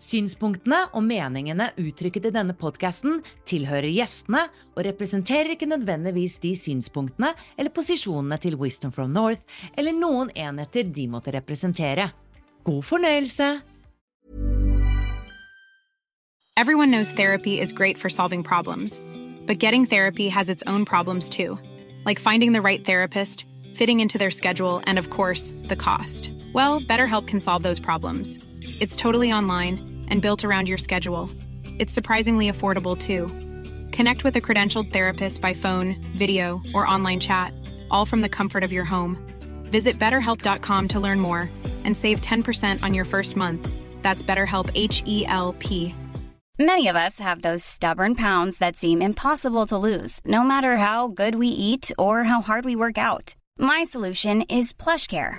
Synspunktene og meningene uttrykket i denne podkasten tilhører gjestene og representerer ikke nødvendigvis de synspunktene eller posisjonene til Wisdom from North eller noen enheter de måtte representere. God fornøyelse! Everyone knows therapy is great for solving problems, but getting therapy has its own problems too, like finding the right therapist, fitting into their schedule, and of course, the cost. Well, BetterHelp can solve those problems. It's totally online and built around your schedule. It's surprisingly affordable too. Connect with a credentialed therapist by phone, video, or online chat, all from the comfort of your home. Visit betterhelp.com to learn more and save 10% on your first month. That's BetterHelp H E L P. Many of us have those stubborn pounds that seem impossible to lose, no matter how good we eat or how hard we work out. My solution is PlushCare.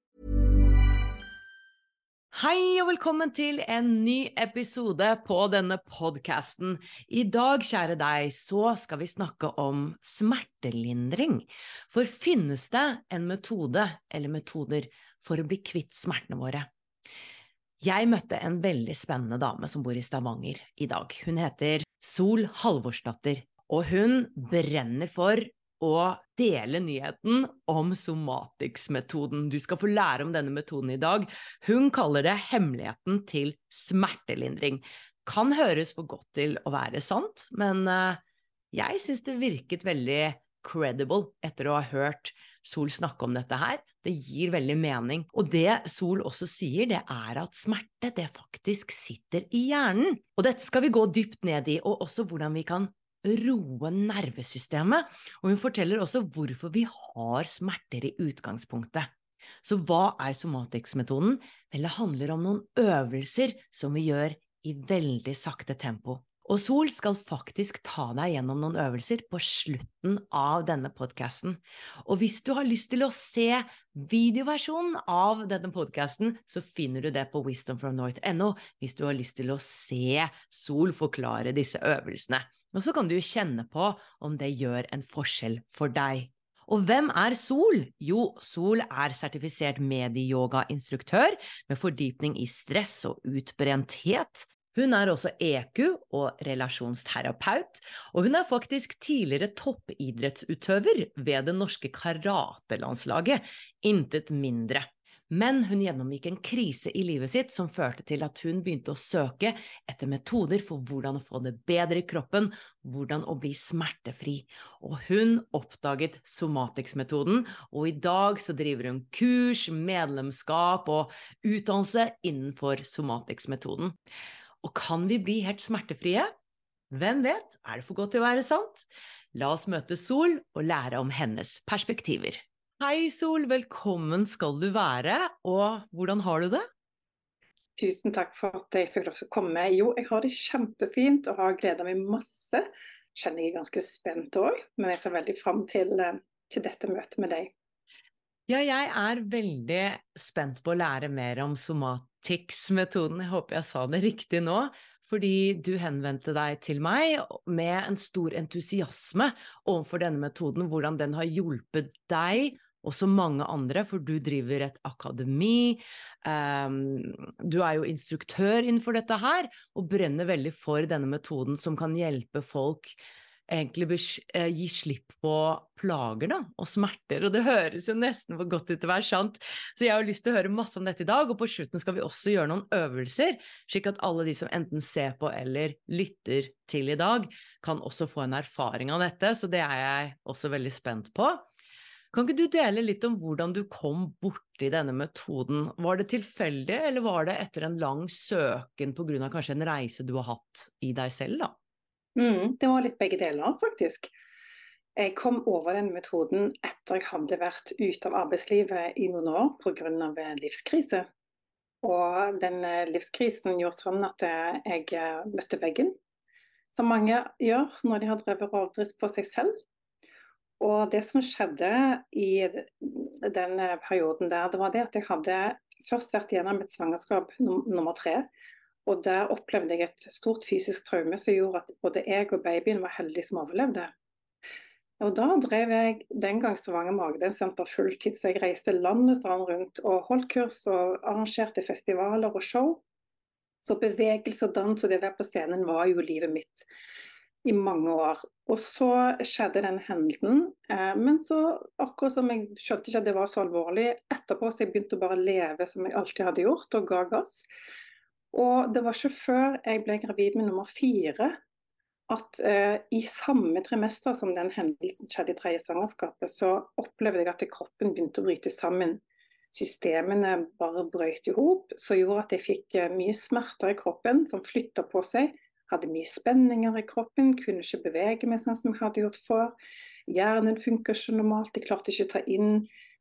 Hei og velkommen til en ny episode på denne podkasten. I dag, kjære deg, så skal vi snakke om smertelindring. For finnes det en metode eller metoder for å bli kvitt smertene våre? Jeg møtte en veldig spennende dame som bor i Stavanger i dag. Hun heter Sol Halvorsdatter, og hun brenner for å dele nyheten om somatics-metoden. Du skal få lære om denne metoden i dag. Hun kaller det hemmeligheten til smertelindring. Kan høres for godt til å være sant, men uh, jeg syns det virket veldig credible etter å ha hørt Sol snakke om dette her. Det gir veldig mening. Og det Sol også sier, det er at smerte, det faktisk sitter i hjernen. Og dette skal vi gå dypt ned i, og også hvordan vi kan roe nervesystemet, og hun forteller også hvorfor vi har smerter i utgangspunktet. Så hva er somatics-metoden? Vel, det handler om noen øvelser som vi gjør i veldig sakte tempo. Og Sol skal faktisk ta deg gjennom noen øvelser på slutten av denne podkasten. Og hvis du har lyst til å se videoversjonen av denne podkasten, så finner du det på wisdomfromnorth.no hvis du har lyst til å se Sol forklare disse øvelsene. Og så kan du kjenne på om det gjør en forskjell for deg. Og hvem er Sol? Jo, Sol er sertifisert medieyogainstruktør med fordypning i stress og utbrenthet. Hun er også EQ og relasjonsterapeut, og hun er faktisk tidligere toppidrettsutøver ved det norske karatelandslaget, intet mindre. Men hun gjennomgikk en krise i livet sitt som førte til at hun begynte å søke etter metoder for hvordan å få det bedre i kroppen, hvordan å bli smertefri. Og hun oppdaget Somatics-metoden, og i dag så driver hun kurs, medlemskap og utdannelse innenfor Somatics-metoden. Og kan vi bli helt smertefrie? Hvem vet, er det for godt til å være sant? La oss møte Sol og lære om hennes perspektiver. Hei, Sol. Velkommen skal du være. Og hvordan har du det? Tusen takk for at jeg fikk lov til å komme. Jo, jeg har det kjempefint og har gleda meg masse. Kjenner jeg er ganske spent òg, men jeg ser veldig fram til, eh, til dette møtet med deg. Ja, jeg er veldig spent på å lære mer om somatics-metoden. Jeg håper jeg sa det riktig nå. Fordi du henvendte deg til meg med en stor entusiasme overfor denne metoden, hvordan den har hjulpet deg og så mange andre, for du driver et akademi. Um, du er jo instruktør innenfor dette her, og brenner veldig for denne metoden som kan hjelpe folk egentlig eh, gi slipp på plager da, og smerter. Og det høres jo nesten for godt ut til å være sant. Så jeg har lyst til å høre masse om dette i dag, og på slutten skal vi også gjøre noen øvelser, slik at alle de som enten ser på eller lytter til i dag, kan også få en erfaring av dette. Så det er jeg også veldig spent på. Kan ikke du dele litt om hvordan du kom borti denne metoden? Var det tilfeldig, eller var det etter en lang søken pga. kanskje en reise du har hatt i deg selv, da? Mm, det var litt begge deler, faktisk. Jeg kom over den metoden etter jeg hadde vært ute av arbeidslivet i noen år pga. livskrise. Og den eh, livskrisen gjorde sånn at eh, jeg eh, møtte veggen, som mange gjør når de har drevet rovdrift på seg selv. Og det som skjedde i den perioden der, det var det at jeg hadde først vært gjennom et svangerskap nummer tre. Og der opplevde jeg et stort fysisk traume som gjorde at både jeg og babyen var heldige som overlevde. Og da drev jeg den gang Stavanger Magedalssenter fulltid, så jeg reiste land og strand rundt og holdt kurs og arrangerte festivaler og show. Så bevegelse og dans og det å være på scenen var jo livet mitt i mange år. Og så skjedde den hendelsen. Eh, men så, akkurat som jeg skjønte ikke at det var så alvorlig, etterpå så jeg begynte å bare leve som jeg alltid hadde gjort, og ga gass. Og det var ikke før jeg ble gravid med nummer fire at eh, i samme trimester som den hendelsen skjedde i tredje svangerskapet, så opplevde jeg at kroppen begynte å bryte sammen. Systemene bare brøt i hop, som gjorde at jeg fikk eh, mye smerter i kroppen som flytta på seg. Hadde mye spenninger i kroppen, kunne ikke bevege meg sånn som jeg hadde gjort før. Hjernen funker ikke normalt, jeg klarte ikke å ta inn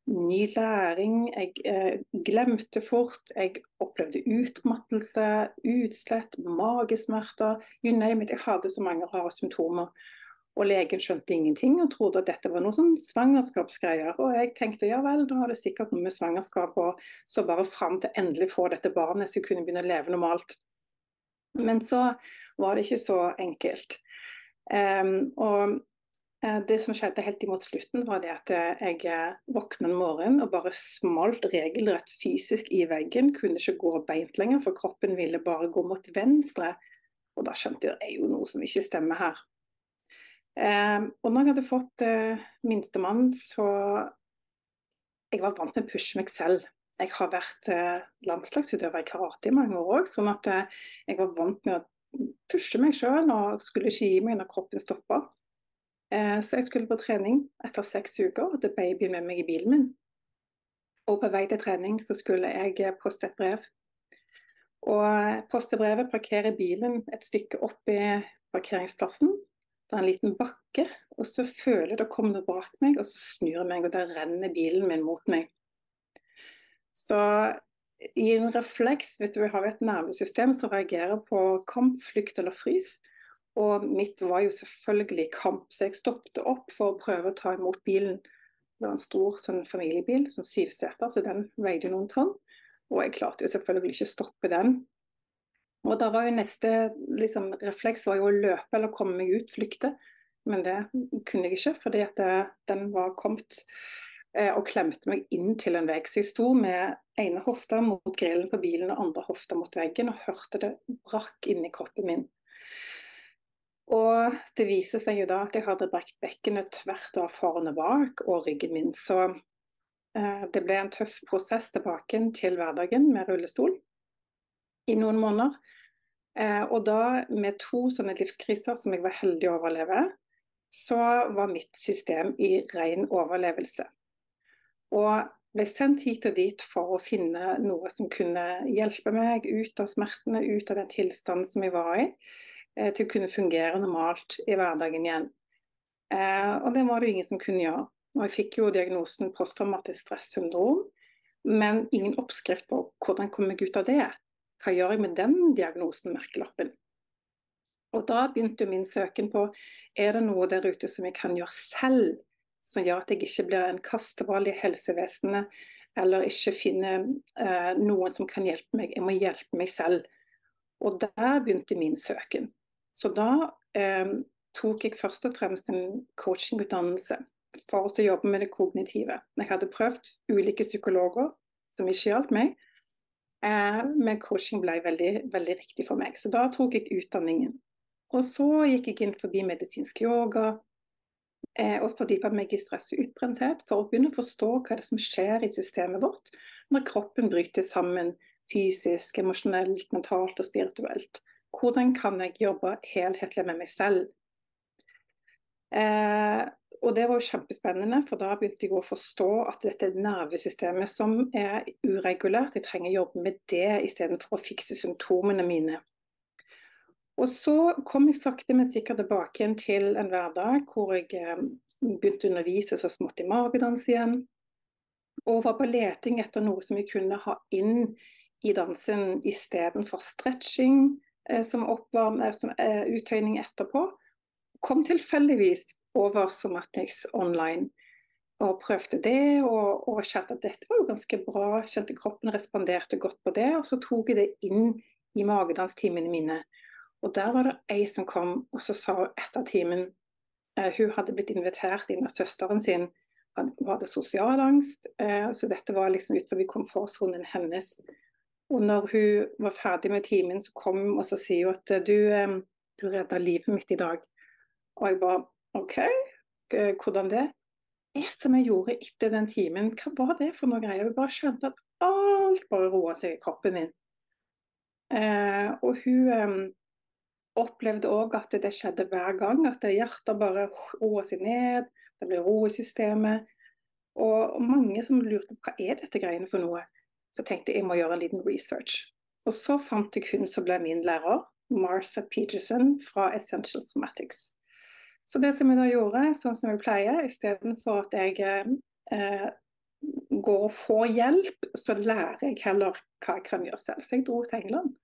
ny læring. Jeg eh, glemte fort. Jeg opplevde utmattelse, utslett, magesmerter. You name it. Jeg hadde så mange rare symptomer. Og legen skjønte ingenting og trodde at dette var noe sånn svangerskapsgreier. Og jeg tenkte ja vel, da har det sikkert noe med svangerskap og så bare fram til endelig få dette barnet jeg kunne begynne å leve normalt. Men så var det ikke så enkelt. Um, og det som skjedde helt imot slutten, var det at eh, jeg eh, våkna en morgen og bare smalt regelrett fysisk i veggen. Kunne ikke gå beint lenger, for kroppen ville bare gå mot venstre. Og da skjønte jeg at det er jo noe som ikke stemmer her. og når jeg hadde fått minstemann, så Jeg var vant med å pushe meg selv. Jeg har vært landslagsutøver i karate i mange år òg, sånn at jeg var vant med å pushe meg sjøl og skulle ikke gi meg når kroppen stoppa. Eh, så jeg skulle på trening etter seks uker, hadde babyen med meg i bilen min. Og på vei til trening så skulle jeg eh, poste et brev. Og eh, poste brevet, parkere bilen et stykke opp i parkeringsplassen. Det er en liten bakke, og så føler jeg det kommer noe bak meg, og så snur jeg meg, og der renner bilen min mot meg. Så i en refleks, vet du, vi har et nervesystem som reagerer på kamp, flukt eller frys. Og mitt var jo selvfølgelig kamp, så jeg stoppet opp for å prøve å ta imot bilen. Det var en stor sånn, familiebil, sånn syvseter, så den veide noen tonn. Og jeg klarte jo selvfølgelig ikke å stoppe den. Og da var jo neste liksom, refleks var jo å løpe eller komme meg ut, flykte. Men det kunne jeg ikke, fordi at det, den var kommet eh, og klemte meg inn til en vegg. Så jeg sto med ene hofta mot grillen på bilen og andre hofta mot veggen og hørte det brakk inni kroppen min. Og det viser seg jo da at jeg hadde brekt bekkenet tvert av foran og bak, og ryggen min. Så eh, det ble en tøff prosess tilbake til hverdagen med rullestol i noen måneder. Eh, og da med to sånne livskriser som jeg var heldig å overleve, så var mitt system i ren overlevelse. Og ble sendt hit og dit for å finne noe som kunne hjelpe meg ut av smertene, ut av den tilstanden som jeg var i. Eh, til å kunne fungere normalt i hverdagen igjen. Eh, og det var det ingen som kunne gjøre. Og jeg fikk jo diagnosen posttraumatisk stressyndrom, men ingen oppskrift på hvordan komme meg ut av det. Hva gjør jeg med den diagnosen, merkelappen? Og da begynte min søken på er det noe der ute som jeg kan gjøre selv, som gjør at jeg ikke blir en kasteball i helsevesenet, eller ikke finner eh, noen som kan hjelpe meg. Jeg må hjelpe meg selv. Og der begynte min søken. Så da eh, tok jeg først og fremst en coachingutdannelse for å jobbe med det kognitive. Jeg hadde prøvd ulike psykologer som ikke hjalp meg, eh, men coaching ble veldig, veldig riktig for meg. Så da tok jeg utdanningen. Og så gikk jeg inn forbi medisinsk yoga eh, og fordypa meg i stress og utbrenthet for å begynne å forstå hva det er som skjer i systemet vårt når kroppen bryter sammen fysisk, emosjonelt, mentalt og spirituelt. Hvordan kan jeg jobbe helhetlig med meg selv? Eh, og det var jo kjempespennende, for da begynte jeg å forstå at dette er nervesystemet som er uregulert. Jeg trenger å jobbe med det istedenfor å fikse symptomene mine. Og så kom jeg sakte, men sikkert tilbake igjen til en hverdag hvor jeg eh, begynte å undervise så smått i magedans igjen. Og var på leting etter noe som jeg kunne ha inn i dansen istedenfor stretching som, oppvarm, eh, som eh, uttøyning etterpå. Kom tilfeldigvis over Somatics online og prøvde det, og, og kjente at dette var jo ganske bra. Kjente kroppen responderte godt på det, og så tok jeg det inn i magedanstimene mine. Og der var det ei som kom, og så sa etter timen eh, Hun hadde blitt invitert inn av søsteren sin. Hun hadde sosial angst, eh, så dette var liksom utenfor komfortsonen hennes. Og når hun var ferdig med timen, så kom hun og så sier hun at du, um, du redda livet mitt i dag. Og jeg bare OK, hvordan det? Det som jeg gjorde etter den timen, hva var det for noe greier? Jeg bare skjønte at alt bare roa seg i kroppen min. Eh, og hun eh, opplevde òg at det skjedde hver gang. At hjertet bare roa seg ned, det ble ro i systemet. Og mange som lurte på hva er dette greiene for noe. Så tenkte jeg jeg må gjøre en liten research. Og så fant jeg hun som ble min lærer, Martha Peterson fra Essential Somatics. Så det som jeg da gjorde, sånn som jeg pleier, istedenfor at jeg eh, går og får hjelp, så lærer jeg heller hva jeg kan gjøre selv. Så jeg dro til England,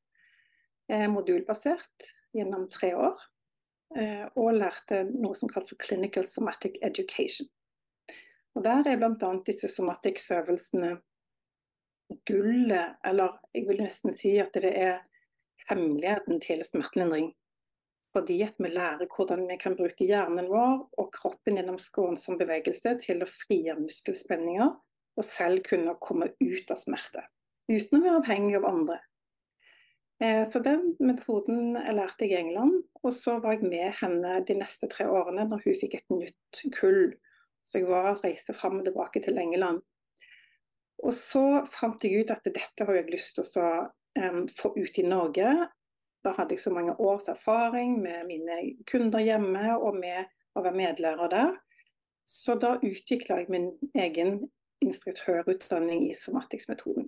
eh, modulbasert gjennom tre år. Eh, og lærte noe som kalles for clinical somatic education. Og Der er bl.a. disse somatics-øvelsene gullet, eller jeg vil nesten si at det er hemmeligheten til smertelindring. Fordi at vi lærer hvordan vi kan bruke hjernen vår og kroppen gjennom skånsom bevegelse til å frigjøre muskelspenninger, og selv kunne komme ut av smerte. Uten å være avhengig av andre. Eh, så den metoden lærte jeg i England, og så var jeg med henne de neste tre årene når hun fikk et nytt kull. Så jeg var reiste fram og tilbake til England. Og så fant jeg ut at dette har jeg lyst til å um, få ut i Norge. Da hadde jeg så mange års erfaring med mine kunder hjemme og med å være medlærer der. Så da utvikla jeg min egen instruktørutdanning i somatics-metoden.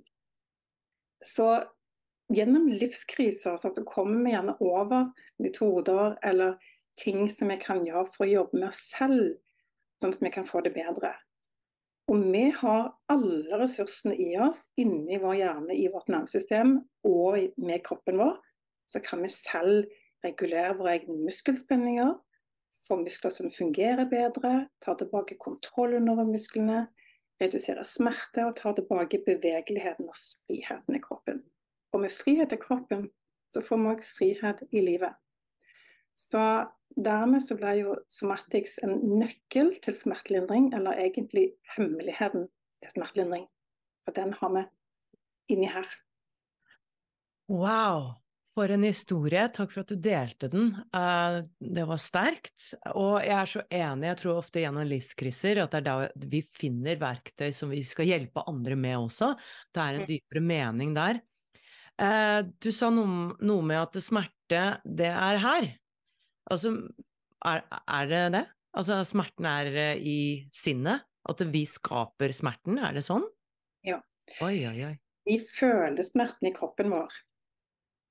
Så gjennom livskriser så kommer vi gjerne over metoder eller ting som vi kan gjøre for å jobbe med oss selv, sånn at vi kan få det bedre. Og vi har alle ressursene i oss, inni vår hjerne, i vårt nervesystem og med kroppen vår. Så kan vi selv regulere våre egne muskelspenninger, få muskler som fungerer bedre, ta tilbake kontrollen over musklene, redusere smerte og ta tilbake bevegeligheten og friheten i kroppen. Og med frihet i kroppen, så får vi òg frihet i livet. Så dermed så ble jo somatics en nøkkel til smertelindring, eller egentlig hemmeligheten til smertelindring. For den har vi inni her. Wow! For en historie. Takk for at du delte den. Eh, det var sterkt. Og jeg er så enig, jeg tror ofte gjennom livskriser at det er da vi finner verktøy som vi skal hjelpe andre med også. Det er en mm. dypere mening der. Eh, du sa noe, noe, med at smerte, det er her. Altså, er, er, det det? Altså, smerten er eh, i sinnet? At vi skaper smerten, er det sånn? Ja. Oi, oi, oi. Vi føler smerten i kroppen vår.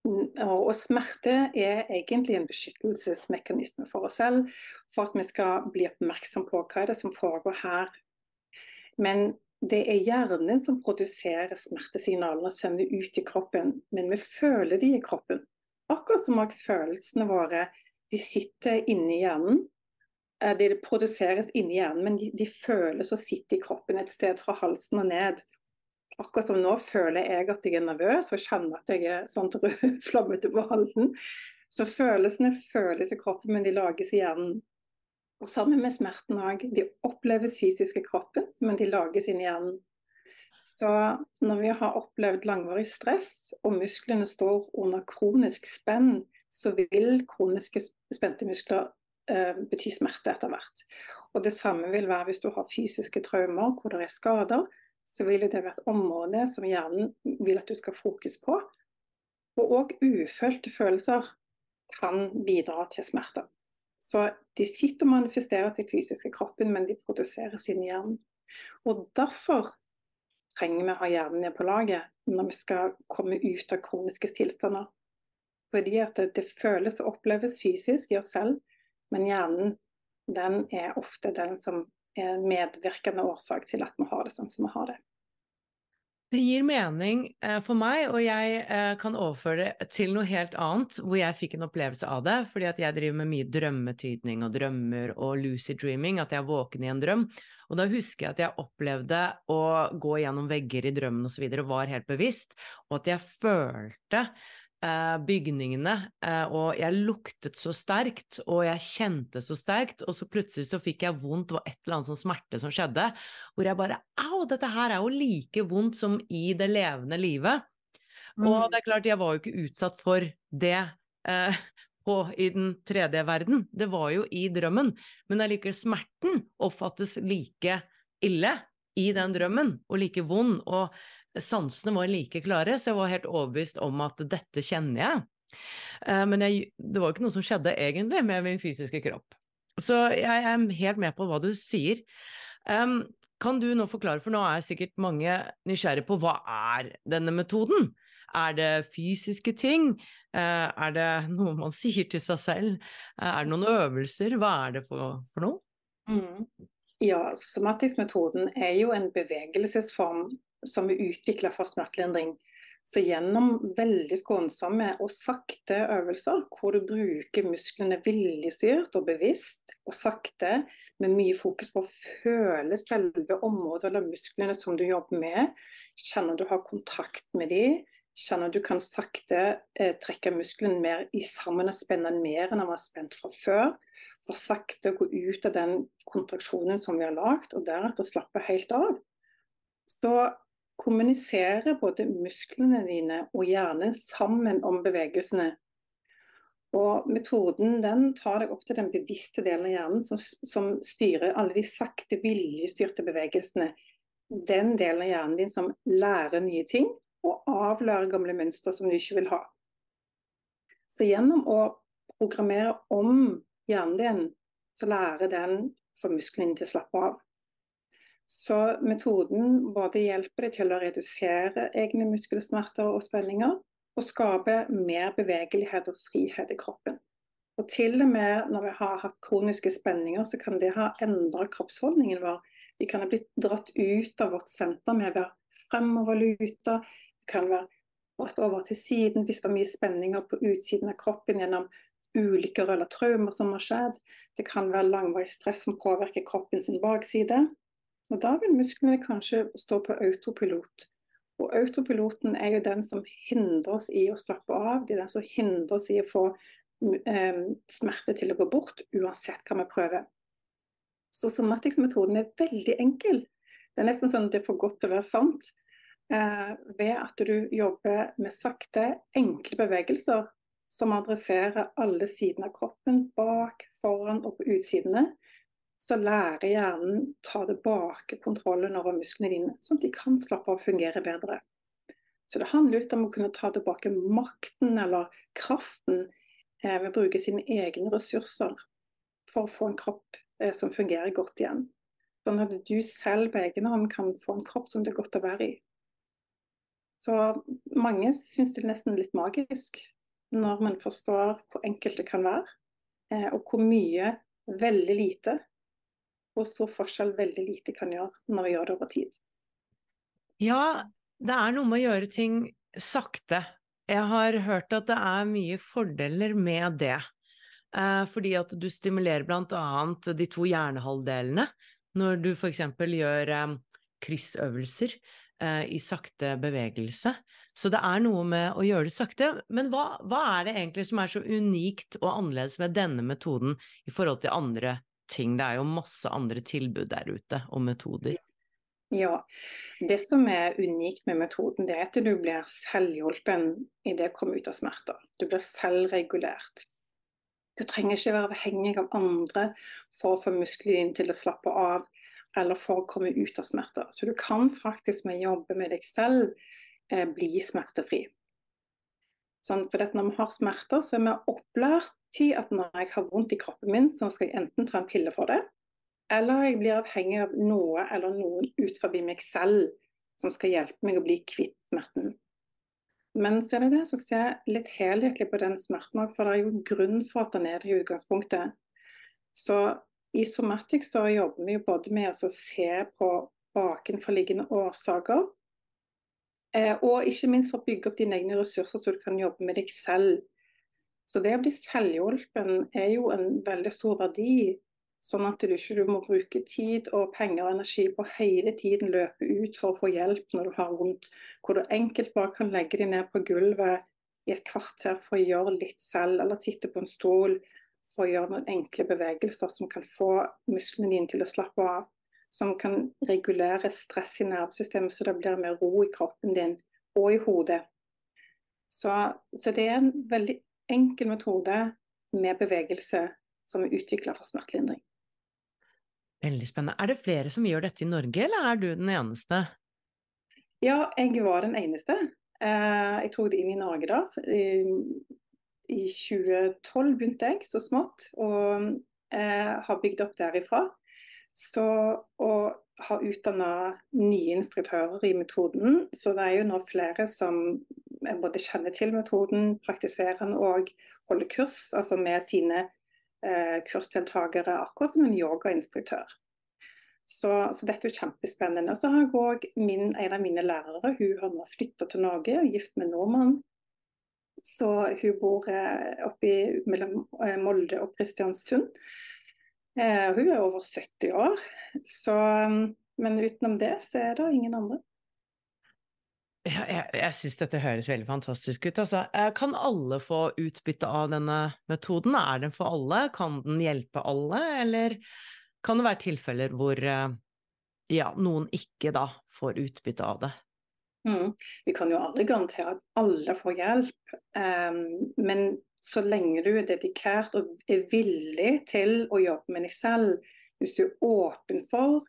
Og smerte er egentlig en beskyttelsesmekanisme for oss selv, for at vi skal bli oppmerksom på hva er det som foregår her. Men det er hjernen som produserer smertesignalene og sender ut i kroppen, men vi føler de i kroppen. Akkurat som at følelsene våre de sitter inni hjernen. Eh, de produseres inni hjernen, men de, de føles og sitter i kroppen et sted fra halsen og ned. Akkurat som nå føler jeg at jeg er nervøs og kjenner at jeg er sånn flammete på halsen. Så følelsene føles i kroppen, men de lages i hjernen. Og sammen med smerten òg. De oppleves fysisk i kroppen, men de lages inn i hjernen. Så når vi har opplevd langvarig stress, og musklene står under kronisk spenn så vil kroniske spente muskler eh, bety smerte etter hvert. Og Det samme vil være hvis du har fysiske traumer hvor det er skader. Så vil det være et område som hjernen vil at du skal fokus på. Og òg ufølte følelser kan bidra til smerter. Så de sitter og manifesterer til fysiske kroppen, men de produserer sin hjerne. Og derfor trenger vi å ha hjernen ned på laget når vi skal komme ut av kroniske tilstander. Fordi at det, det føles og oppleves fysisk i oss selv, men hjernen den er ofte den som er medvirkende årsak til at vi har det sånn som vi har det. Det gir mening eh, for meg, og jeg eh, kan overføre det til noe helt annet, hvor jeg fikk en opplevelse av det, fordi at jeg driver med mye drømmetydning og drømmer og lucid dreaming, at jeg er våken i en drøm. Og da husker jeg at jeg opplevde å gå gjennom vegger i drømmen osv. Og, og var helt bevisst, og at jeg følte bygningene, eh, og jeg luktet så sterkt, og jeg kjente så sterkt, og så plutselig så fikk jeg vondt, det var et eller annet sånn smerte som skjedde, hvor jeg bare Au, dette her er jo like vondt som i det levende livet. Mm. Og det er klart, jeg var jo ikke utsatt for det eh, på, i den tredje verden, det var jo i drømmen, men allikevel smerten oppfattes like ille i den drømmen, og like vond. og sansene var like klare, så jeg var helt overbevist om at dette kjenner jeg. Eh, men jeg, det var ikke noe som skjedde egentlig med min fysiske kropp. Så jeg er helt med på hva du sier. Um, kan du nå forklare, for nå er sikkert mange nysgjerrige på hva er denne metoden? Er det fysiske ting? Uh, er det noe man sier til seg selv? Uh, er det noen øvelser? Hva er det for, for noe? Mm. Ja, somatisk-metoden er jo en bevegelsesform som vi utvikla for smertelindring. Så gjennom veldig skånsomme og sakte øvelser, hvor du bruker musklene viljestyrt og bevisst, og sakte, med mye fokus på å føle selve området eller musklene som du jobber med, kjenner du har kontakt med dem, kjenner du kan sakte eh, trekke musklene mer i sammen og spenne mer enn den var spent fra før. For sakte å gå ut av den kontraksjonen som vi har lagd, og deretter slappe helt av. Så kommuniserer både musklene dine og hjernen sammen om bevegelsene. Og Metoden den tar deg opp til den bevisste delen av hjernen som, som styrer alle de sakte, viljestyrte bevegelsene. Den delen av hjernen din som lærer nye ting og avlærer gamle mønster som du ikke vil ha. Så gjennom å programmere om hjernen din, så lærer den for musklene til å slappe av. Så metoden både hjelper deg til å redusere egne muskelsmerter og spenninger, og skape mer bevegelighet og frihet i kroppen. Og til og med når vi har hatt kroniske spenninger, så kan det ha endra kroppsholdningen vår. Vi kan ha blitt dratt ut av vårt senter med å være fremoverluta. Vi kan være dratt over til siden hvis det var mye spenninger på utsiden av kroppen gjennom ulykker eller traumer som har skjedd. Det kan være langvarig stress som påvirker kroppen sin bakside. Og da vil musklene kanskje stå på autopilot. Og autopiloten er jo den som hindrer oss i å slappe av. Det er den som hindrer oss i å få eh, smerte til å gå bort, uansett hva vi prøver. Så somatics-metoden er veldig enkel. Det er nesten sånn at det er for godt til å være sant. Eh, ved at du jobber med sakte, enkle bevegelser som adresserer alle sidene av kroppen, bak, foran og på utsidene så lærer hjernen ta tilbake kontrollen over musklene dine, sånn at de kan slappe av og fungere bedre. Så det handler litt om å kunne ta tilbake makten eller kraften eh, ved å bruke sine egne ressurser for å få en kropp eh, som fungerer godt igjen. Sånn at du selv på egen hånd kan få en kropp som det er godt å være i. Så mange syns det er nesten litt magisk når man forstår hvor enkelt det kan være, eh, og hvor mye veldig lite hvor stor forskjell veldig lite kan gjøre når vi gjør det over tid. Ja, det er noe med å gjøre ting sakte. Jeg har hørt at det er mye fordeler med det. Eh, fordi at du stimulerer bl.a. de to hjernehalvdelene når du f.eks. gjør eh, kryssøvelser eh, i sakte bevegelse. Så det er noe med å gjøre det sakte. Men hva, hva, er det egentlig som er så unikt og annerledes med denne metoden i forhold til andre ting. Det er jo masse andre tilbud der ute og metoder. Ja. Det som er unikt med metoden, det er at du blir selvhjulpen i det å komme ut av smerter. Du blir selvregulert. Du trenger ikke være avhengig av andre for å få musklene dine til å slappe av, eller for å komme ut av smerter. Så du kan faktisk med å jobbe med deg selv eh, bli smertefri. Sånn, for når vi har smerter, så er vi opplært til at når jeg har vondt i kroppen min, så skal jeg enten ta en pille for det, eller jeg blir avhengig av noe eller noen ut forbi meg selv som skal hjelpe meg å bli kvitt smerten. Men ser du det så ser jeg litt helhetlig på den smerten òg, for det er jo grunn for at den er der i utgangspunktet. Så i somatic så jobber vi jo både med å se på bakenforliggende årsaker, og ikke minst for å bygge opp dine egne ressurser, så du kan jobbe med deg selv. Så det å bli selvhjulpen er jo en veldig stor verdi Sånn at du ikke må bruke tid og penger og energi på hele tiden løpe ut for å få hjelp når du har vondt. Hvor du enkelt bare kan legge deg ned på gulvet i et kvarter for å gjøre litt selv, eller sitte på en stol for å gjøre noen enkle bevegelser som kan få musklene dine til å slappe av. Som kan regulere stress i nervesystemet så det blir mer ro i kroppen din og i hodet. Så, så det er en veldig enkel metode med bevegelse som er utvikla for smertelindring. Veldig spennende. Er det flere som gjør dette i Norge, eller er du den eneste? Ja, jeg var den eneste. Eh, jeg tok det inn i Norge da. I 2012 begynte jeg, så smått, og eh, har bygd opp derifra. Så, å ha utdanna nye instruktører i metoden. Så det er jo nå flere som både kjenner til metoden, praktiserer den og holder kurs altså med sine eh, kursdeltakere, akkurat som en yogainstruktør. Så, så, dette er jo kjempespennende. Og så har jeg òg en av mine lærere, hun har nå flytta til Norge og gift med nordmann. Så hun bor eh, oppe mellom eh, Molde og Kristiansund. Eh, hun er over 70 år. Så, men utenom det så er det ingen andre. Ja, jeg jeg syns dette høres veldig fantastisk ut. Altså, eh, kan alle få utbytte av denne metoden? Er den for alle? Kan den hjelpe alle, eller kan det være tilfeller hvor eh, ja, noen ikke da får utbytte av det? Mm. Vi kan jo aldri garantere at alle får hjelp, um, men så lenge du er dedikert og er villig til å jobbe med deg selv, hvis du er åpen for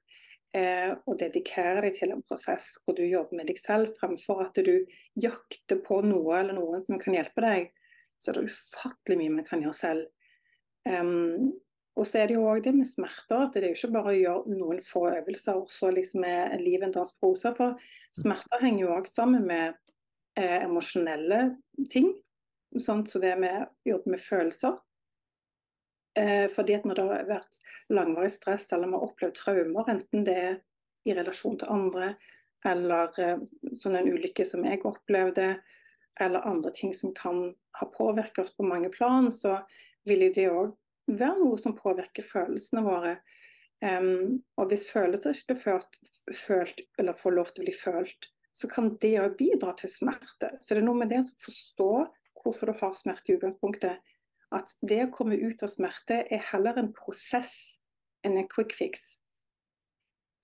eh, og dedikere deg til en prosess hvor du jobber med deg selv, fremfor at du jakter på noe eller noen som kan hjelpe deg, så er det ufattelig mye man kan gjøre selv. Um, og så er det jo òg det med smerter, at det er jo ikke bare å gjøre noen få øvelser, og så liksom er livet en dans på roser. For smerter henger jo òg sammen med eh, emosjonelle ting. Sånn, så det med å med følelser. Eh, fordi at når det har vært langvarig stress eller man har opplevd traumer, enten det er i relasjon til andre eller eh, sånn en ulykke som jeg opplevde, eller andre ting som kan ha påvirket oss på mange plan, så vil jo det òg være noe som påvirker følelsene våre. Um, og hvis følelser ikke blir følt, følt, eller får lov til å bli følt, så kan det òg bidra til smerte. Så det er noe med det å forstå hvorfor du har smerte i utgangspunktet at det å komme ut av smerte er heller en prosess enn en quick fix.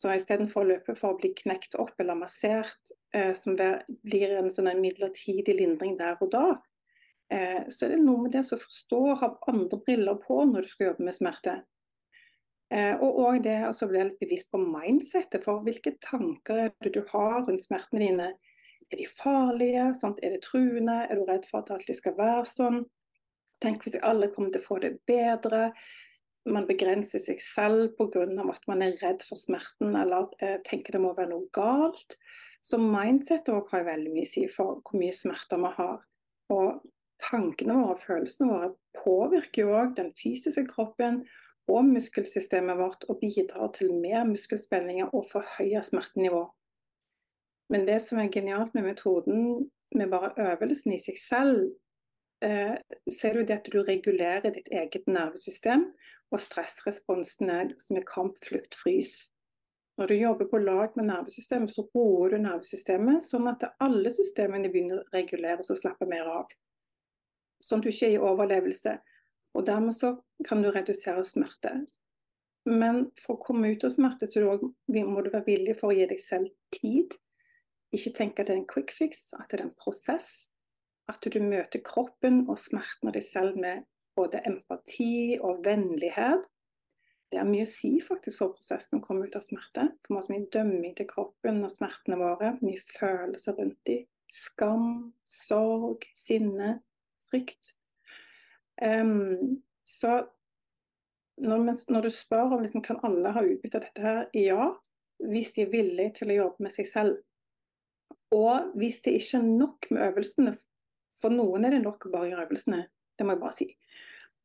Så istedenfor å løpe for å bli knekt opp eller massert, eh, som blir en sånn midlertidig lindring der og da, eh, så er det noe med det å forstå og ha andre briller på når du skal jobbe med smerte. Eh, og òg det å bli litt bevisst på mindsettet, for hvilke tanker er det du har rundt smertene dine. Er de farlige? Sant? Er det truende? Er du redd for at det alltid skal være sånn? Tenk hvis alle kommer til å få det bedre. Man begrenser seg selv pga. at man er redd for smerten eller eh, tenker det må være noe galt. Så mindset har veldig mye å si for hvor mye smerter vi har. Og tankene våre og følelsene våre påvirker jo òg den fysiske kroppen og muskelsystemet vårt og bidrar til mer muskelspenninger og forhøya smertenivå. Men det som er genialt med metoden, med bare øvelsen i seg selv, eh, ser du det at du regulerer ditt eget nervesystem og stressresponsene som er kamp, flukt, frys. Når du jobber på lag med nervesystemet, så roer du nervesystemet sånn at alle systemene begynner å reguleres og slappe mer av. Sånn at du ikke er i overlevelse. Og dermed så kan du redusere smerte. Men for å komme ut av smerte, så må du være villig for å gi deg selv tid. Ikke tenke at det er en quick fix, at det er en prosess. At du møter kroppen og smerten av deg selv med både empati og vennlighet. Det er mye å si faktisk for prosessen å komme ut av smerte. For vi har så mye dømming til kroppen og smertene våre. Mye følelser rundt dem. Skam, sorg, sinne, frykt. Um, så når, når, du spør om liksom, kan alle ha utbytte av dette her, ja. Hvis de er villige til å jobbe med seg selv. Og hvis det ikke er nok med øvelsene, for noen er det nok å bare gjøre øvelsene, det må jeg bare si.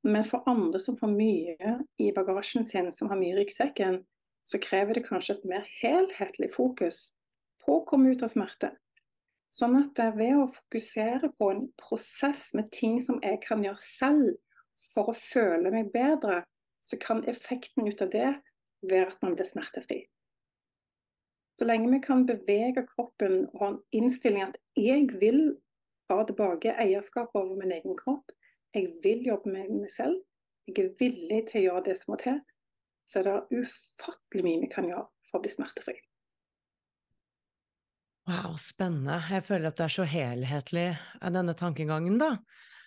Men for andre som har mye i bagasjen sin, som har mye i ryggsekken, så krever det kanskje et mer helhetlig fokus på å komme ut av smerte. Sånn at det er ved å fokusere på en prosess med ting som jeg kan gjøre selv for å føle meg bedre, så kan effekten ut av det være at man blir smertefri. Så lenge vi kan bevege kroppen og ha en innstilling at jeg vil ha tilbake eierskap over min egen kropp, jeg vil jobbe med meg selv, jeg er villig til å gjøre det som må til, så er det ufattelig mye vi kan gjøre for å bli smertefri. Wow, spennende. Jeg føler at det er så helhetlig, denne tankegangen, da.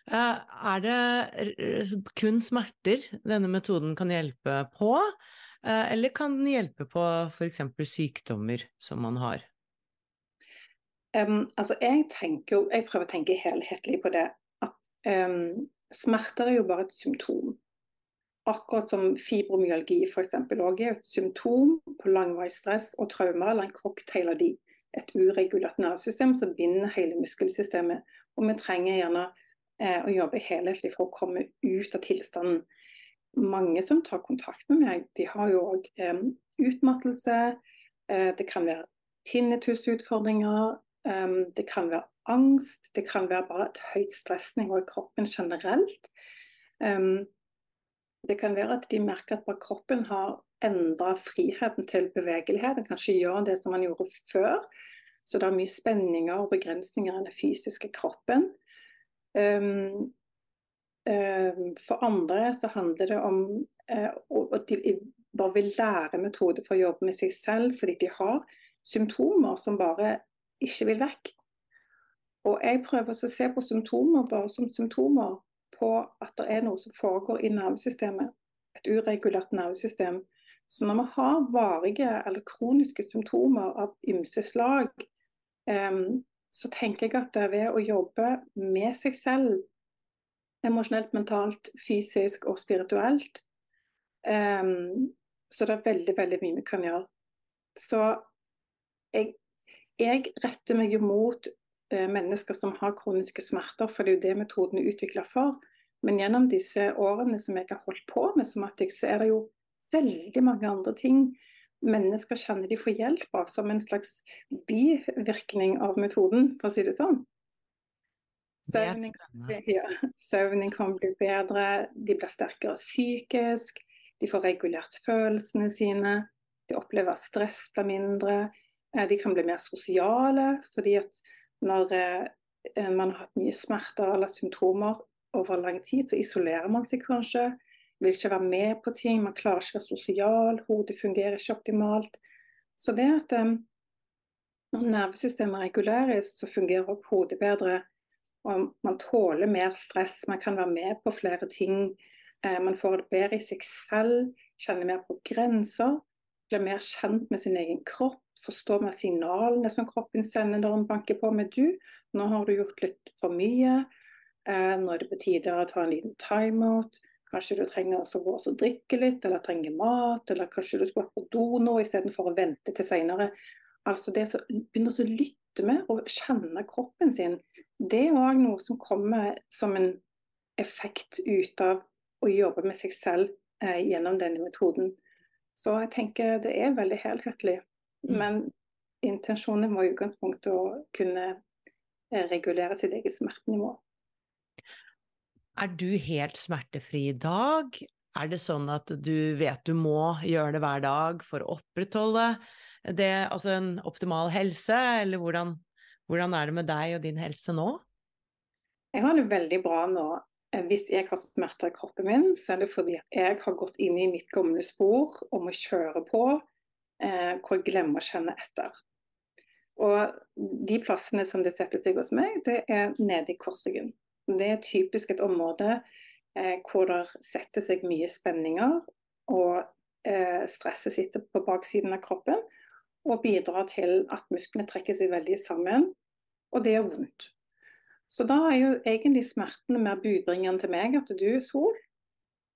Eh, er det kun smerter denne metoden kan hjelpe på, eh, eller kan den hjelpe på f.eks. sykdommer som man har? Um, altså jeg, tenker, jeg prøver å tenke helhetlig på det. At um, smerter er jo bare et symptom. Akkurat som fibromyalgi f.eks. òg er et symptom på langvarig stress og traumer, eller en cocktail av de. Et uregulert nervesystem som binder hele muskelsystemet. Og vi trenger gjerne eh, å jobbe helhetlig for å komme ut av tilstanden. Mange som tar kontakt med meg, de har jo òg eh, utmattelse. Eh, det kan være tinnitusutfordringer. Eh, det kan være angst. Det kan være bare et høyt stressnivå i kroppen generelt. Eh, det kan være at de merker at bare kroppen har endra friheten til bevegelighet. En kan ikke gjøre det som man gjorde før. Så det er mye spenninger og begrensninger i den fysiske kroppen. Um, um, for andre så handler det om uh, at de bare vil lære metoder for å jobbe med seg selv, fordi de har symptomer som bare ikke vil vekk. Og jeg prøver å se på symptomer bare som symptomer på at det er noe som foregår i nervesystemet. Et uregulert nervesystem. Så når vi har varige eller kroniske symptomer av ymse slag, um, så tenker jeg at det er ved å jobbe med seg selv, emosjonelt, mentalt, fysisk og spirituelt, um, så det er veldig, veldig mye vi kan gjøre. Så jeg, jeg retter meg jo mot uh, mennesker som har kroniske smerter, for det er jo det metoden er utvikla for. Men gjennom disse årene som jeg har holdt på med somatikk, så er det jo veldig mange andre ting mennesker kjenner de får hjelp av som en slags bivirkning av metoden, for å si det sånn. Ja, søvning kan bli bedre, de blir sterkere psykisk, de får regulert følelsene sine, de opplever at stress blir mindre, eh, de kan bli mer sosiale. fordi at når eh, man har hatt mye smerter eller symptomer over lang tid, så isolerer man seg kanskje vil ikke være med på ting, man klarer ikke å være sosial, hodet fungerer ikke optimalt. Så det at um, når nervesystemet reguleres, så fungerer også hodet bedre. Og man tåler mer stress, man kan være med på flere ting. Eh, man får det bedre i seg selv, kjenner mer på grenser. Blir mer kjent med sin egen kropp, forstår mer signalene som kroppen sender når den banker på med du. Nå har du gjort litt for mye. Eh, nå er det på tide å ta en liten timeout. Kanskje du trenger å gå og drikke litt, eller trenger mat, eller kanskje du skal på do nå istedenfor å vente til seinere. Altså det å begynne å lytte med og kjenne kroppen sin, det er òg noe som kommer som en effekt ut av å jobbe med seg selv eh, gjennom denne metoden. Så jeg tenker det er veldig helhetlig. Mm. Men intensjonen må i utgangspunktet å kunne eh, regulere sitt eget smertenivå. Er du helt smertefri i dag? Er det sånn at du vet du må gjøre det hver dag for å opprettholde det, altså en optimal helse, eller hvordan, hvordan er det med deg og din helse nå? Jeg har det veldig bra nå. Eh, hvis jeg har smerter i kroppen min, så er det fordi jeg har gått inn i mitt gamle spor om å kjøre på, eh, hvor jeg glemmer å kjenne etter. Og de plassene som det setter seg hos meg, det er nede i korsryggen. Det er typisk et område eh, hvor det setter seg mye spenninger, og eh, stresset sitter på baksiden av kroppen og bidrar til at musklene trekker seg veldig sammen, og det gjør vondt. Så da er jo egentlig smertene mer budbringeren til meg at du, Sol,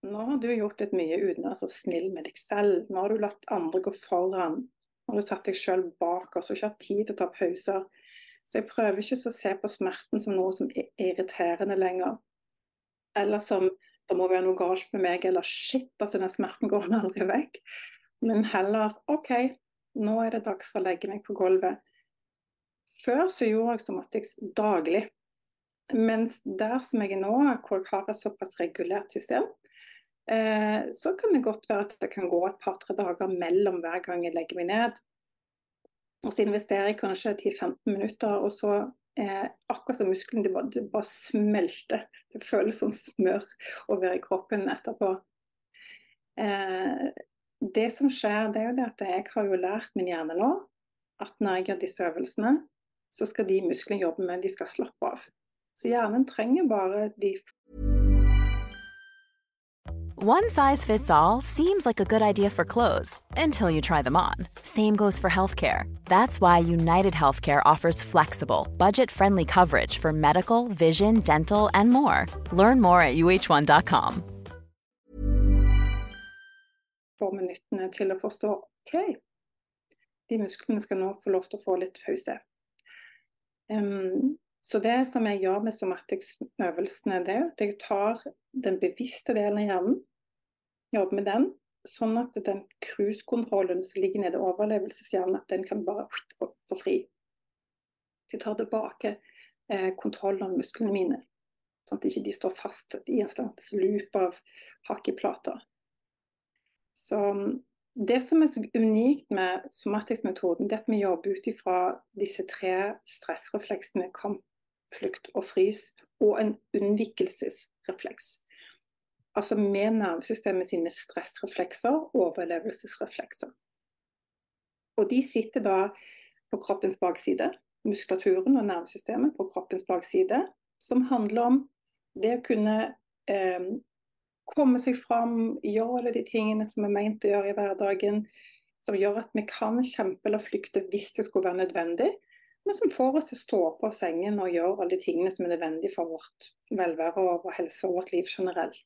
nå har du gjort litt mye uten å være så snill med deg selv. Nå har du latt andre gå foran. Nå har du satt deg selv bak oss og ikke hatt tid til å ta pauser. Så jeg prøver ikke å se på smerten som noe som er irriterende lenger. Eller som det må være noe galt med meg, eller shit, altså den smerten går aldri vekk. Men heller OK, nå er det dags for å legge meg på gulvet. Før så gjorde jeg somatics daglig. Mens der som jeg er nå, hvor jeg har et såpass regulert system, eh, så kan det godt være at det kan gå et par-tre dager mellom hver gang jeg legger meg ned. Og så investerer jeg kanskje 10-15 minutter, og så eh, akkurat som musklene bare, det bare, smelter. Det føles som smør over i kroppen etterpå. Eh, det som skjer, det er jo det at jeg har jo lært min hjerne nå at når jeg gjør disse øvelsene, så skal de musklene jobbe med, de skal slappe av. Så hjernen trenger bare de One size fits all seems like a good idea for clothes until you try them on. Same goes for healthcare. That's why United Healthcare offers flexible, budget friendly coverage for medical, vision, dental, and more. Learn more at uh1.com. Få minuttene til å forstå OK, de musklene skal nå få lov til å få litt pause. Um, så det som jeg gjør med somatics-øvelsene, er at jeg tar den bevisste delen av hjernen, jobber med den, sånn at den cruisekontrollen som ligger nede i overlevelseshjernen, at den kan bare få, fri. Jeg tar tilbake eh, kontrollen av musklene mine, sånn at de ikke står fast i en slags loop av hakkeplater. Så det som er så unikt med somatisk-metoden, det er at vi jobber ut ifra disse tre stressrefleksene kamp, flukt og frys, og en unnvikelsesrefleks. Altså med nervesystemet sine stressreflekser og overlevelsesreflekser. Og de sitter da på kroppens bakside, muskulaturen og nervesystemet på kroppens bakside, som handler om det å kunne eh, komme seg fram, gjøre alle de tingene som er meint å gjøre i hverdagen, som gjør at vi kan kjempe eller flykte hvis det skulle være nødvendig, men som får oss til å stå på sengen og gjøre alle de tingene som er nødvendige for vårt velvære og vår helse og vårt liv generelt.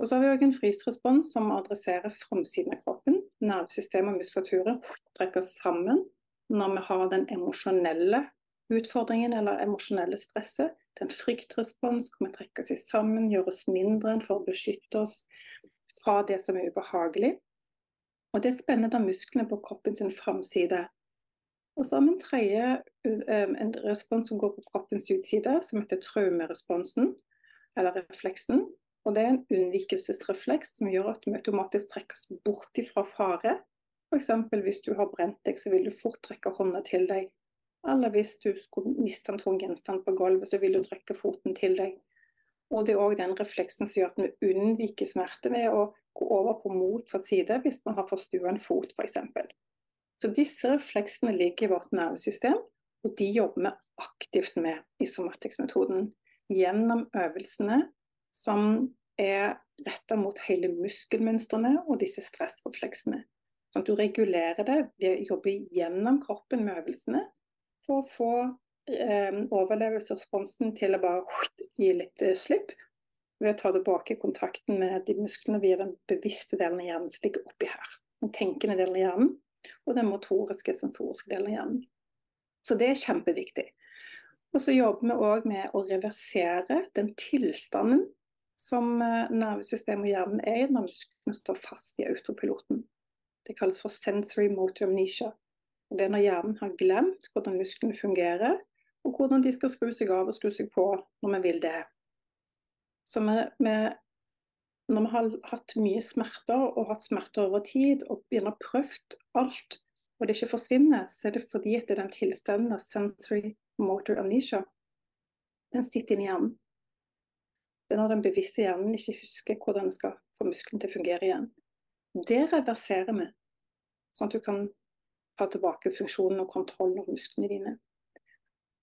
Og så har vi òg en frysrespons som adresserer framsiden av kroppen. Nervesystemet og muskulaturen trekker sammen når vi har den emosjonelle utfordringen eller emosjonelle stresset. Det er en fryktrespons hvor vi trekker oss sammen, gjør oss mindre enn for å beskytte oss fra det som er ubehagelig. Og det er spennende da musklene på kroppen sin framside og så har vi en tredje um, en respons som går på kroppens utside, som heter traumeresponsen, eller refleksen. Og det er en unnvikelsesrefleks som gjør at vi automatisk trekker oss bort fra fare. F.eks. hvis du har brent deg, så vil du fort trekke hånda til deg. Eller hvis du skulle miste en tung gjenstand på gulvet, så vil du trekke foten til deg. Og det er òg den refleksen som gjør at vi unnviker smerte ved å gå over på motsatt side hvis man har forstua en fot, f.eks. Så disse refleksene ligger i vårt nervesystem, og de jobber vi aktivt med i somatics-metoden. Gjennom øvelsene som er retta mot hele muskelmønstrene og disse stressrefleksene. Sånn at du regulerer det ved å jobbe gjennom kroppen med øvelsene for å få eh, overlevelsesresponsen til å bare gi litt eh, slipp. Ved å ta tilbake kontakten med de musklene via den bevisste delen av hjernen som ligger oppi her. Den tenkende delen av hjernen og den motoriske, sensoriske delen av hjernen. Så det er kjempeviktig. Og så jobber vi òg med å reversere den tilstanden som eh, nervesystemet og hjernen er i når musklene står fast i autopiloten. Det kalles for sensory motor amnesia. Og det er når hjernen har glemt hvordan musklene fungerer, og hvordan de skal skru seg av og skru seg på når vi vil det. Så vi, vi når vi har hatt mye smerter og hatt smerter over tid og begynner å prøvd alt, og det ikke forsvinner, så er det fordi at det er den tilstanden av sensory motor amnesia. Den sitter inni hjernen. Det er når den bevisste hjernen ikke husker hvordan den skal få muskelen til å fungere igjen. Det reverserer vi, sånn at du kan ta tilbake funksjonen og kontrollen over musklene dine.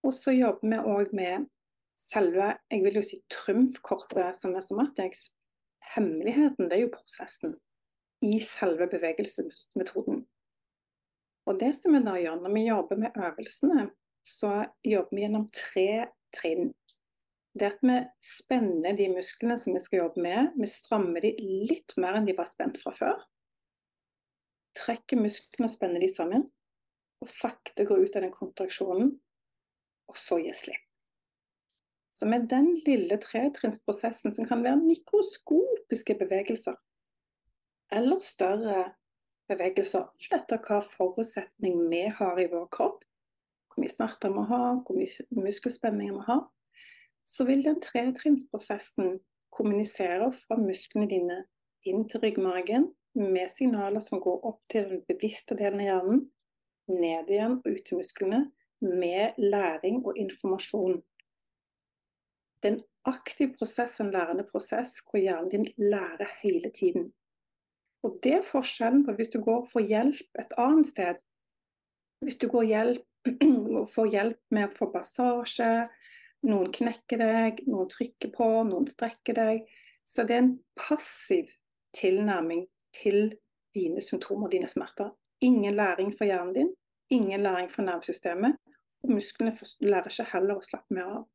Og så jobber vi òg med selve jeg vil jo si trumfkortet som er somatics. Hemmeligheten det er jo prosessen i selve bevegelsesmetoden. Og det som vi da gjør når vi jobber med øvelsene, så jobber vi gjennom tre trinn. Det at vi spenner de musklene som vi skal jobbe med. Vi strammer de litt mer enn de var spent fra før. Trekker musklene og spenner de sammen. Og sakte går ut av den kontraksjonen. Og så gir slipp. Så med den lille tretrinnsprosessen, som kan være mikroskopiske bevegelser, eller større bevegelser, alt etter hva forutsetning vi har i vår kropp, hvor mye smerter vi har, hvor mye muskelspenning vi har, så vil den tretrinnsprosessen kommunisere fra musklene dine inn til ryggmargen med signaler som går opp til den bevisste delen av hjernen, ned igjen og ut til musklene, med læring og informasjon. Det er en aktiv prosess, en lærende prosess, hvor hjernen din lærer hele tiden. Og Det er forskjellen på hvis du går og får hjelp et annet sted. Hvis du går hjelp, får hjelp med å få passasje, noen knekker deg, noen trykker på, noen strekker deg. Så det er en passiv tilnærming til dine symptomer, dine smerter. Ingen læring for hjernen din, ingen læring for nervesystemet. Og musklene lærer ikke heller å slappe mer av.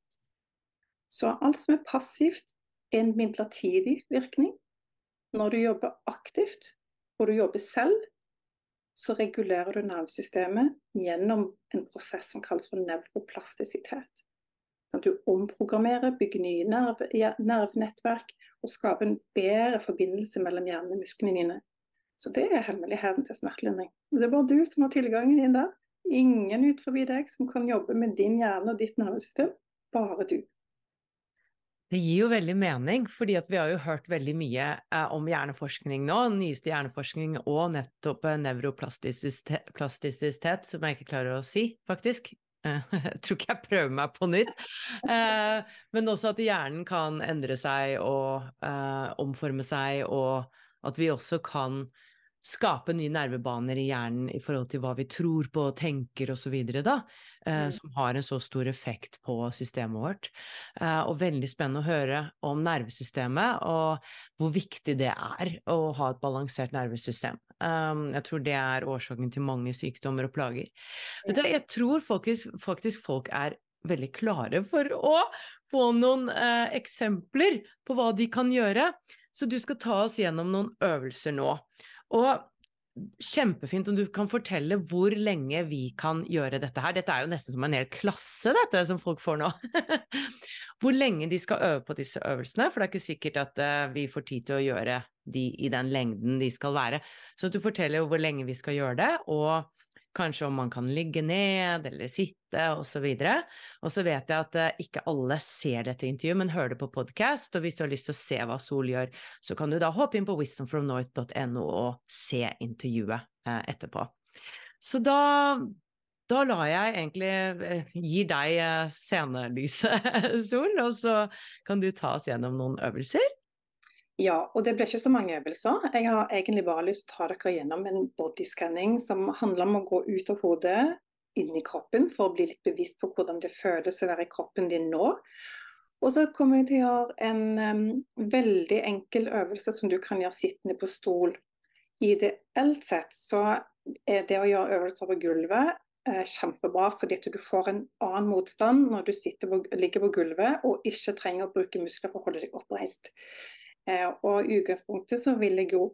Så alt som er passivt, er en midlertidig virkning. Når du jobber aktivt, og du jobber selv, så regulerer du nervesystemet gjennom en prosess som kalles for nevroplastisitet. Sånn du omprogrammerer, bygger nye nerve, nervenettverk og skaper en bedre forbindelse mellom hjernen og musklene dine. Så det er hemmeligheten til smertelindring. Det er bare du som har tilgangen inn der. Ingen ut forbi deg som kan jobbe med din hjerne og ditt nervesystem. Bare du. Det gir jo veldig mening, fordi vi har jo hørt veldig mye eh, om hjerneforskning nå, nyeste hjerneforskning og nettopp eh, nevroplastisitet, som jeg ikke klarer å si, faktisk. Jeg tror ikke jeg prøver meg på nytt. Eh, men også at hjernen kan endre seg og eh, omforme seg, og at vi også kan skape nye nervebaner i hjernen i forhold til hva vi tror på, tenker osv., da, eh, mm. som har en så stor effekt på systemet vårt. Eh, og veldig spennende å høre om nervesystemet, og hvor viktig det er å ha et balansert nervesystem. Um, jeg tror det er årsaken til mange sykdommer og plager. Du, jeg tror faktisk, faktisk, folk er veldig klare for å få noen eh, eksempler på hva de kan gjøre. Så du skal ta oss gjennom noen øvelser nå. Og kjempefint om du kan fortelle hvor lenge vi kan gjøre dette her. Dette er jo nesten som en hel klasse, dette som folk får nå. hvor lenge de skal øve på disse øvelsene, for det er ikke sikkert at uh, vi får tid til å gjøre de i den lengden de skal være. Så du forteller hvor lenge vi skal gjøre det, og Kanskje om man kan ligge ned eller sitte osv. Og så vet jeg at uh, ikke alle ser dette intervjuet, men hører det på podkast. Og hvis du har lyst til å se hva Sol gjør, så kan du da hoppe inn på wisdomfromnorth.no og se intervjuet uh, etterpå. Så da, da lar jeg egentlig uh, gi deg scenelyset, Sol, og så kan du ta oss gjennom noen øvelser. Ja, og det ble ikke så mange øvelser. Jeg har egentlig bare lyst til å ta dere gjennom en bodyscanning som handler om å gå ut av hodet, inn i kroppen, for å bli litt bevisst på hvordan det føles å være i kroppen din nå. Og så kommer jeg til å gjøre en um, veldig enkel øvelse som du kan gjøre sittende på stol. Ideelt sett så er det å gjøre øvelser på gulvet eh, kjempebra, fordi at du får en annen motstand når du på, ligger på gulvet og ikke trenger å bruke muskler for å holde deg oppreist. Eh, og i utgangspunktet så vil jeg jo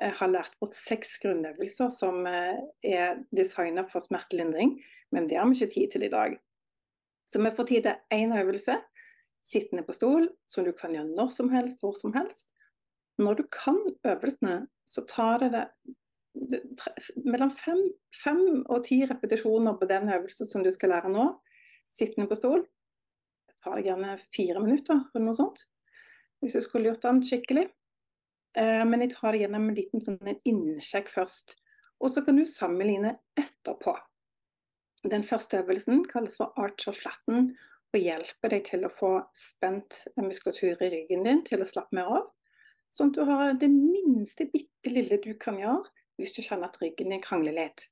eh, ha lært bort seks grunnøvelser som eh, er designet for smertelindring, men det har vi ikke tid til i dag. Så vi får tid til én øvelse, sittende på stol, som du kan gjøre når som helst, hvor som helst. Når du kan øvelsene, så tar det det mellom fem, fem, og ti repetisjoner på den øvelsen som du skal lære nå, sittende på stol. Det tar gjerne fire minutter, eller noe sånt hvis jeg skulle gjort den skikkelig. Eh, men jeg tar det gjennom en liten sånn innsjekk først. Og så kan du sammenligne etterpå. Den første øvelsen kalles for Archer flatten. og hjelper deg til å få spent muskulatur i ryggen din til å slappe mer av. Sånn at du har det minste bitte lille du kan gjøre hvis du kjenner at ryggen din krangler litt.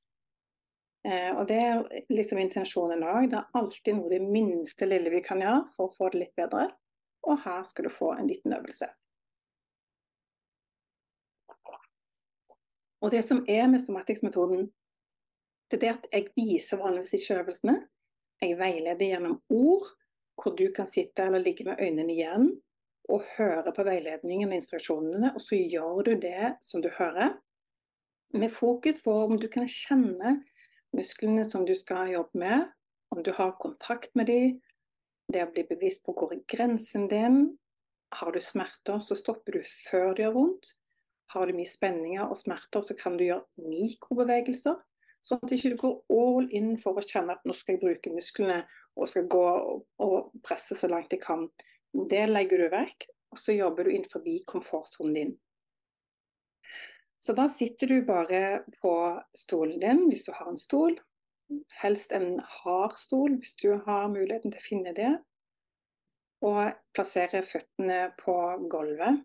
Eh, og det er liksom intensjonen òg. Det er alltid noe det minste lille vi kan gjøre for å få det litt bedre. Og her skal du få en liten øvelse. Og det som er med somatics-metoden, det er det at jeg viser vanligvis ikke øvelsene. Jeg veileder gjennom ord, hvor du kan sitte eller ligge med øynene igjen og høre på veiledningen og instruksjonene, og så gjør du det som du hører. Med fokus på om du kan kjenne musklene som du skal jobbe med, om du har kontakt med dem, det å bli bevisst på hvor grensen din. Har du smerter, så stopper du før det gjør vondt. Har du mye spenninger og smerter, så kan du gjøre mikrobevegelser. Sånn at du ikke går all in for å kjenne at nå skal jeg bruke musklene og skal gå og presse så langt jeg kan. Det legger du vekk, og så jobber du inn forbi komfortsonen din. Så da sitter du bare på stolen din, hvis du har en stol. Helst en hard stol, hvis du har muligheten til å finne det. Og plassere føttene på gulvet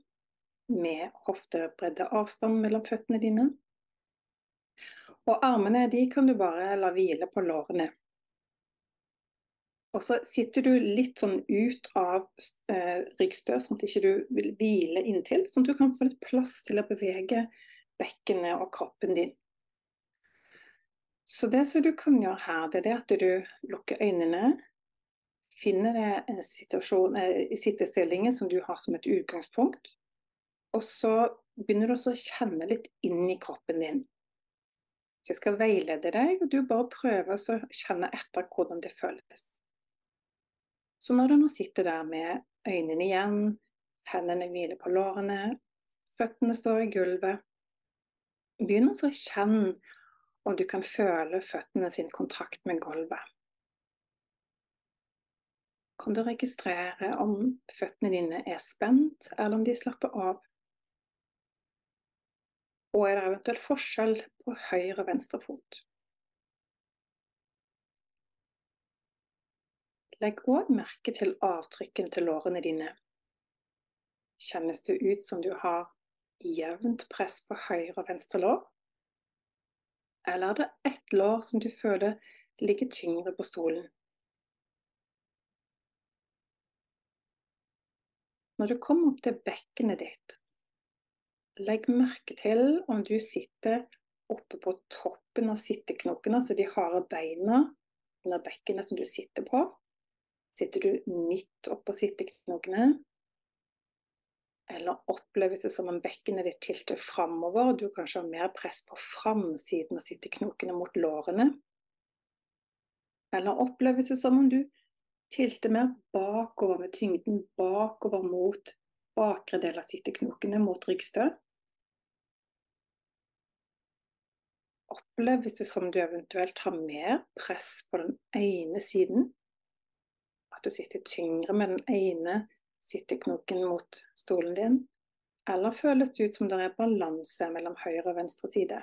med hoftebredde avstand mellom føttene dine. Og armene de kan du bare la hvile på lårene. Og så sitter du litt sånn ut av eh, ryggstø, sånn at du ikke vil hvile inntil. Sånn at du kan få litt plass til å bevege bekkenet og kroppen din. Så det som du kan gjøre her, det er at du lukker øynene. Finner en situasjon eh, sittestillingen som du har som et utgangspunkt. Og så begynner du også å kjenne litt inn i kroppen din. Så jeg skal veilede deg, og du bare prøver å kjenne etter hvordan det føles. Så når du nå sitter der med øynene igjen, hendene hviler på lårene, føttene står i gulvet, begynn å kjenne om du kan føle føttene sin kontakt med gulvet. Kan du registrere om føttene dine er spent, eller om de slapper av? Og er det eventuelt forskjell på høyre og venstre fot? Legg òg merke til avtrykken til lårene dine. Kjennes det ut som du har jevnt press på høyre og venstre lår? Eller er det ett lår som du føler ligger tyngre på stolen? Når du kommer opp til bekkenet ditt, Legg merke til om du sitter oppe på toppen av sitteknokene, altså de harde beina under bekkenet som du sitter på. Sitter du midt oppå sitteknokene? Eller oppleves det som om bekkenet ditt tilter framover, og du kanskje har mer press på framsiden av sitteknokene mot lårene? Eller oppleves det som om du tilter mer bakover med tyngden bakover mot bakre del av sitteknokene, mot ryggstø? oppleves det som du eventuelt har mer press på den ene siden. At du sitter tyngre med den ene sitteknoken mot stolen din. Eller føles det ut som det er balanse mellom høyre og venstre side?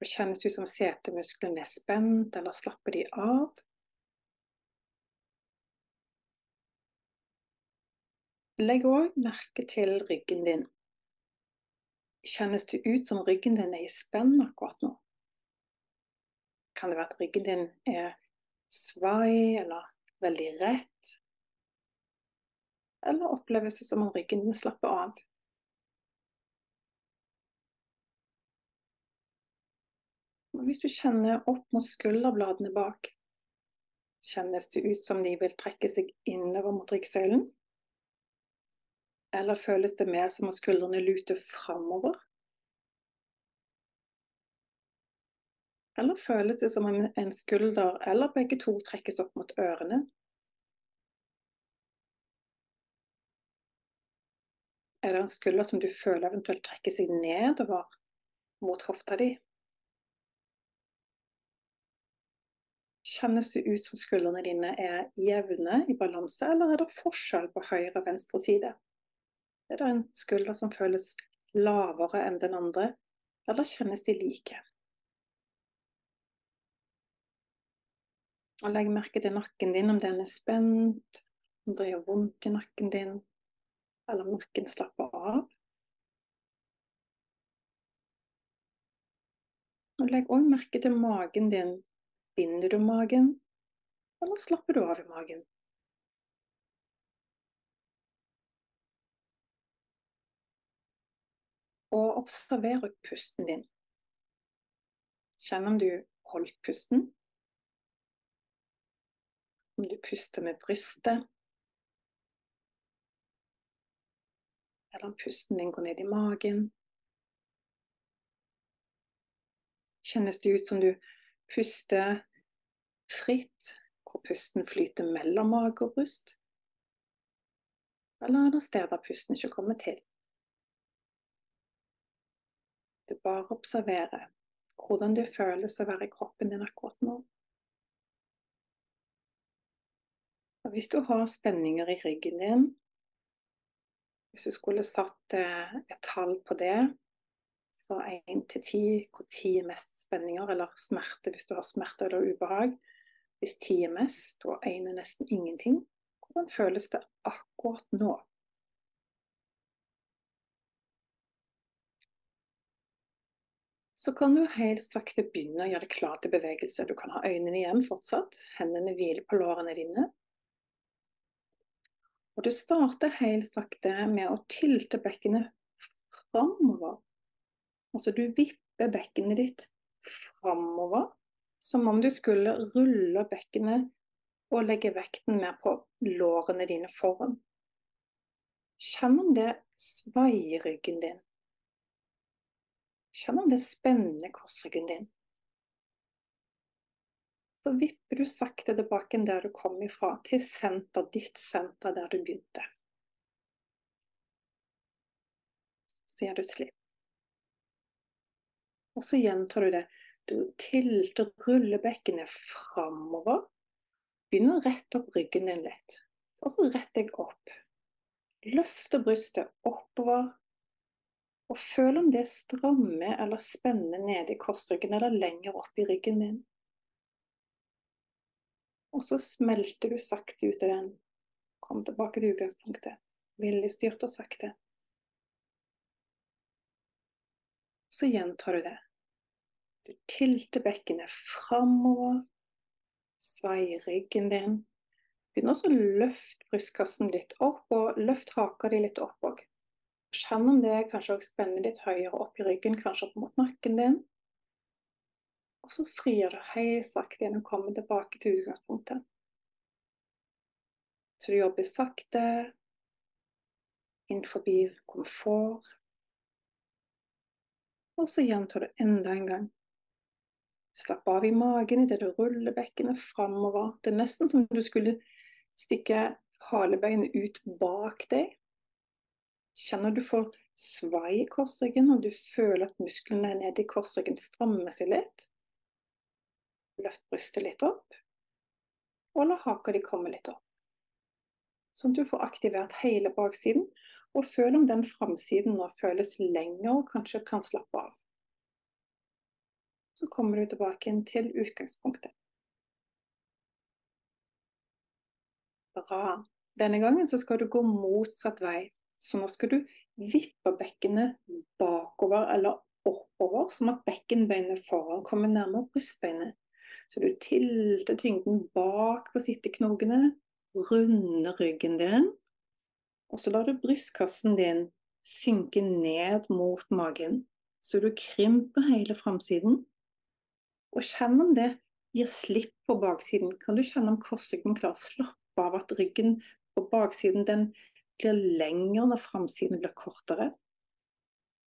Og kjennes det ut som setemusklene er spent, eller slapper de av? Legg òg merke til ryggen din. Kjennes det ut som ryggen din er i spenn akkurat nå? Kan det være at ryggen din er svai eller veldig rett? Eller oppleves det som om ryggen slapper av? hvis du kjenner opp mot skulderbladene bak, kjennes det ut som de vil trekke seg innover mot ryggsøylen? Eller føles det mer som om skuldrene luter framover? Eller føles det som om en skulder eller begge to trekkes opp mot ørene? Er det en skulder som du føler eventuelt trekker seg nedover mot hofta di? Kjennes det ut som skuldrene dine er jevne i balanse, eller er det forskjell på høyre og venstre side? Er det en skulder som føles lavere enn den andre, eller kjennes de like? Og legg merke til nakken din, om den er spent, om det gjør vondt i nakken din, eller om nakken slapper av. Og legg òg merke til magen din. Binder du magen, eller slapper du av i magen? Og observer pusten din. Kjenn om du holdt pusten. Om du puster med brystet. Eller om pusten din går ned i magen. Kjennes det ut som du puster fritt, hvor pusten flyter mellom mage og bryst? Eller er det steder pusten ikke kommer til? Du bare observerer hvordan det føles å være i kroppen din akkurat nå. Og hvis du har spenninger i ryggen din, hvis du skulle satt eh, et tall på det, fra 1 til 10, hvor 10 er mest spenninger, eller smerte hvis du har smerte eller ubehag. Hvis 10 er mest og 1 er nesten ingenting, hvordan føles det akkurat nå? Så kan du helt sakte begynne å gjøre deg klar til bevegelse. Du kan ha øynene igjen fortsatt, hendene hviler på lårene dine. Og du starter helt sakte med å tilte bekkenet framover. Altså du vipper bekkenet ditt framover, som om du skulle rulle bekkenet og legge vekten mer på lårene dine foran. Kjenn om det svaier ryggen din. Kjenn om det spenner korsryggen din. Så vipper du sakte tilbake der du kom ifra, til senter, ditt senter der du begynte. Så gjør du slipp. Og så gjentar du det. Du tilter rullebekkenet framover. Begynn å rette opp ryggen din litt. Og så rett deg opp. Løfte brystet oppover og føl om det strammer eller spenner nede i korsryggen eller lenger opp i ryggen din. Og så smelter du sakte ut av den. Kom tilbake til utgangspunktet. Veldig styrt og sakte. Så gjentar du det. Du tilter bekkenet framover. Svai ryggen din. Begynn også å løfte brystkassen litt opp, og løft haka di litt opp òg. Kjenn om det kanskje også spenner litt høyere opp i ryggen, kanskje opp mot nakken din. Og så frier du helt sakte gjennom å komme tilbake til utgangspunktet. Så du jobber sakte innenfor komfort. Og så gjentar du enda en gang. Slapp av i magen idet du ruller bekkenet framover. Det er nesten som du skulle stikke halebeinet ut bak deg. Kjenner du får svai i korsryggen, og du føler at musklene nede i korsryggen strammer seg litt. Løft brystet litt opp, og la haka di komme litt opp. Sånn at du får aktivert hele baksiden, og føl om den framsiden nå føles lenger og kanskje kan slappe av. Så kommer du tilbake inn til utgangspunktet. Bra. Denne gangen så skal du gå motsatt vei så nå skal du vippe bekkenet bakover eller oppover, sånn at bekkenbeinet foran kommer nærmere brystbeinet. Så du tilter tyngden bak på sitteknogene, runder ryggen din. Og så lar du brystkassen din synke ned mot magen, så du krymper hele framsiden. Og kjenn om det gir slipp på baksiden. Kan du kjenne om korsryggen klarer å slappe av, at ryggen på baksiden den blir lengre når framsiden blir kortere.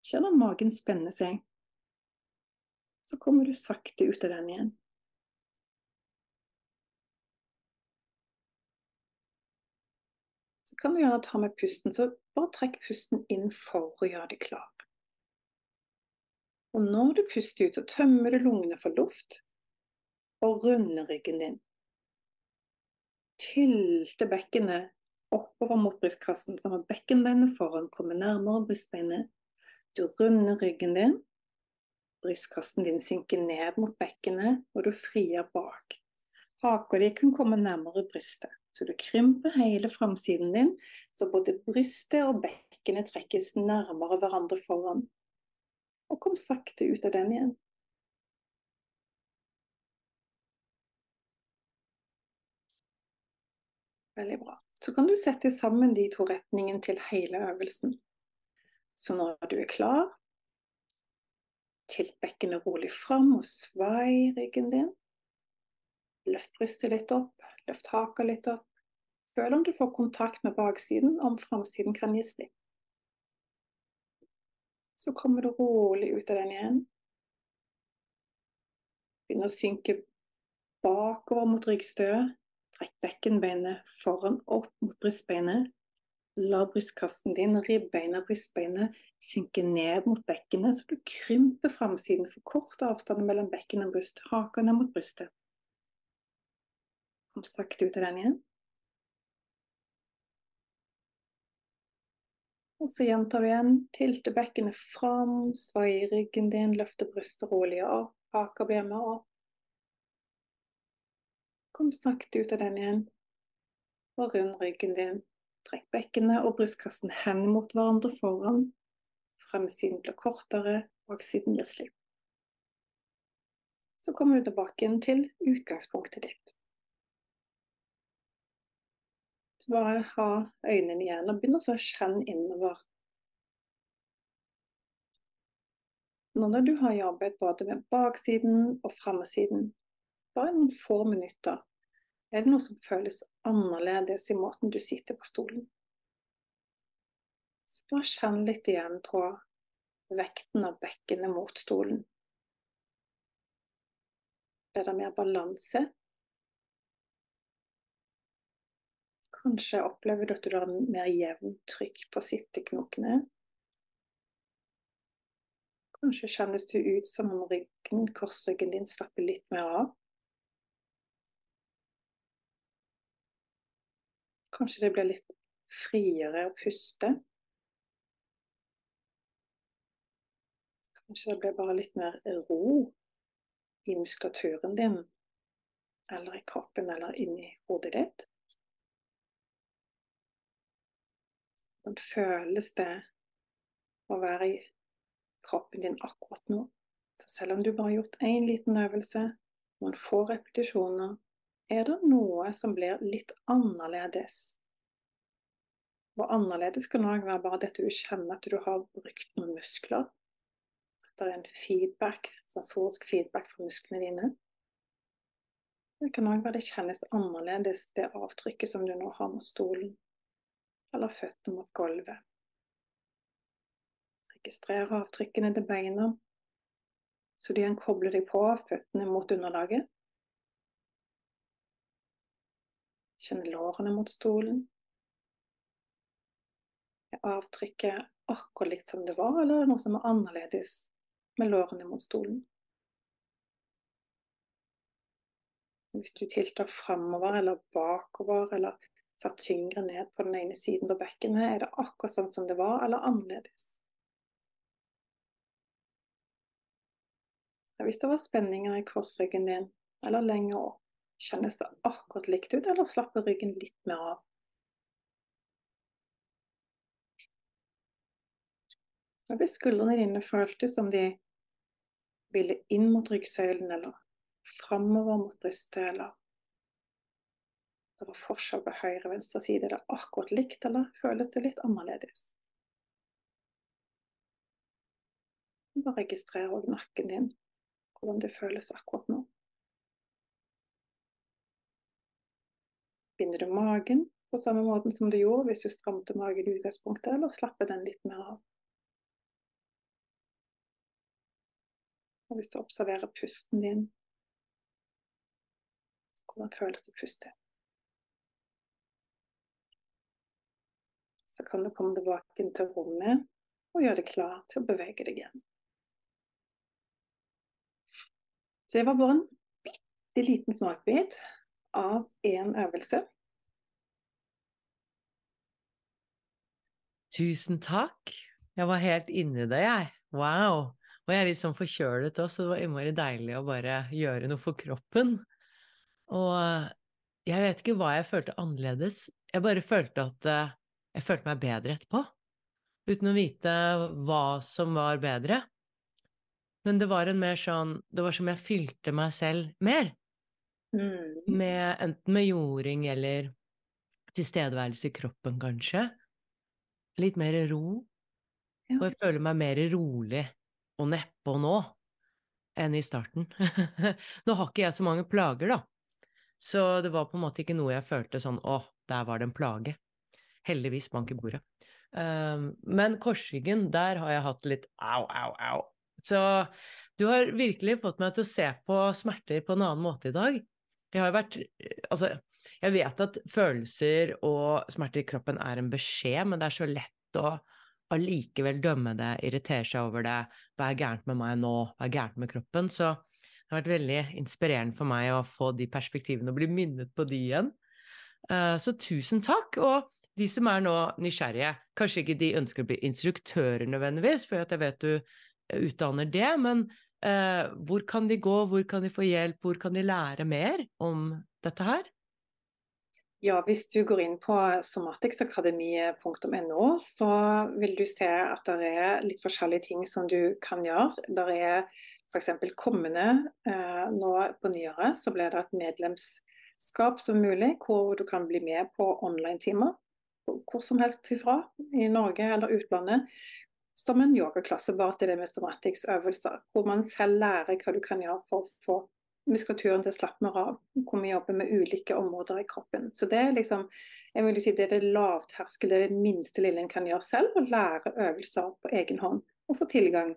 Kjenn om magen spenner seg. Så kommer du sakte ut av den igjen. Kan du gjerne ta med pusten, så bare trekk pusten inn for å gjøre deg klar. Og når du puster ut, så tømmer du lungene for luft og runder ryggen din. Tilte bekkenet oppover mot brystkassen, sånn at bekkenbeinet foran kommer nærmere brystbeinet. Du runder ryggen din. Brystkassen din synker ned mot bekkenet, og du frier bak. Haka di kan komme nærmere brystet, så du krymper hele framsiden din, så både brystet og bekkenet trekkes nærmere hverandre foran. Og kom sakte ut av den igjen. Veldig bra. Så kan du sette sammen de to retningene til hele øvelsen. Så når du er klar, tilt bekkenet rolig fram og svai ryggen din. Løft brystet litt opp, løft haka litt opp. Føl om du får kontakt med baksiden, om framsiden kan gi slipp. Så kommer du rolig ut av den igjen. Begynner å synke bakover mot ryggstøet. Trekk bekkenbeinet foran opp mot brystbeinet. La brystkassen din, ribbeina, brystbeinet synke ned mot bekkenet, så du krymper framsiden. kort avstand mellom bekken og bryst. Haken mot brystet. Kom sakte ut av den igjen. Og så gjentar du igjen. Tilte bekkenet fram, svai ryggen din, løfte brystet rolig opp. Haka blir med opp. Kom sakte ut av den igjen. Og rund ryggen din. Trekk bekkenet og brystkassen hen mot hverandre foran. Fremsiden blir kortere, baksiden gir slipp. Så kommer du tilbake til utgangspunktet ditt. Bare ha øynene igjen og begynne å kjenne innover. Nå når du har jobbet både med baksiden og framsiden, bare noen få minutter, er det noe som føles annerledes i måten du sitter på stolen? Så bare kjenn litt igjen på vekten av bekkenet mot stolen. Er det mer balanse? Kanskje opplever du at du har mer jevnt trykk på sitteknokene. Kanskje kjennes det ut som om ryggen, korsryggen din slapper litt mer av. Kanskje det blir litt friere å puste. Kanskje det blir bare litt mer ro i muskulaturen din, eller i kroppen, eller inni hodet ditt. Hvordan føles det å være i kroppen din akkurat nå? Så selv om du bare har gjort én liten øvelse, noen få repetisjoner, er det noe som blir litt annerledes. Og annerledes kan òg være bare dette du kjenner at du har brukt noen muskler. At det er en feedback, sensorisk feedback fra musklene dine. Det kan òg være det kjennes annerledes, det avtrykket som du nå har med stolen. Eller føttene mot gulvet. Registrer avtrykkene til beina, så du igjen kobler deg på føttene mot underlaget. Kjenn lårene mot stolen. Er avtrykket akkurat likt som det var, eller er det noe som er annerledes med lårene mot stolen? Hvis du tiltar framover eller bakover eller satt tyngre ned på den ene siden på bekkenet, er det akkurat sånn som det var, eller annerledes? Hvis det var spenninger i korsryggen din, eller lenger opp, Kjennes det akkurat likt ut, eller slapper ryggen litt mer av? Hvis skuldrene dine føltes som de ville inn mot ryggsøylen, eller framover mot brystet, eller det var forskjell på høyre og venstre side, er det akkurat likt, eller føles det litt annerledes? Bare registrer òg nakken din, hvordan det føles akkurat nå. Binder du magen på samme måte som du gjorde hvis du stramte magen i utgangspunktet, eller slapper den litt mer av? Og hvis du observerer pusten din, hvordan føles det å? Så kan du komme tilbake inn til rommet og gjøre deg klar til å bevege deg igjen. Så det var bare en bitte liten smakbit av én øvelse. Tusen takk. Jeg var helt inni det, jeg. Wow. Og jeg er litt sånn forkjølet også, så det var innmari deilig å bare gjøre noe for kroppen. Og jeg vet ikke hva jeg følte annerledes. Jeg bare følte at uh, jeg følte meg bedre etterpå. Uten å vite hva som var bedre. Men det var en mer sånn Det var som jeg fylte meg selv mer. Mm. Med, enten med jording eller tilstedeværelse i kroppen, kanskje. Litt mer ro. Ja. Og jeg føler meg mer rolig og nedpå nå enn i starten. nå har ikke jeg så mange plager, da. Så det var på en måte ikke noe jeg følte sånn å, der var det en plage. Heldigvis bank i bordet. Um, men korsryggen, der har jeg hatt litt au, au, au. Så du har virkelig fått meg til å se på smerter på en annen måte i dag. Jeg har vært Altså, jeg vet at følelser og smerter i kroppen er en beskjed, men det er så lett å allikevel dømme det, irritere seg over det, hva er gærent med meg nå, hva er gærent med kroppen? Så det har vært veldig inspirerende for meg å få de perspektivene og bli minnet på de igjen. Uh, så tusen takk. Og de som er nå nysgjerrige, kanskje ikke de ønsker å bli instruktører nødvendigvis, for jeg vet du utdanner det, men uh, hvor kan de gå, hvor kan de få hjelp, hvor kan de lære mer om dette her? Ja, hvis du går inn på somaticsakademiet.no, så vil du se at det er litt forskjellige ting som du kan gjøre. Det er f.eks. kommende eh, nå på nyåret, så blir det et medlemskap som mulig, hvor du kan bli med på online-timer. Hvor som helst ifra, i Norge eller utlandet. Som en yogaklasse, bare til det med somatics-øvelser. Hvor man selv lærer hva du kan gjøre for å få muskulaturen til å slappe mer av. Hvor vi jobber med ulike områder i kroppen. Så det er liksom, jeg vil si det er det lavterskel, det er det minste lille en kan gjøre selv. Å lære øvelser på egen hånd. Og få tilgang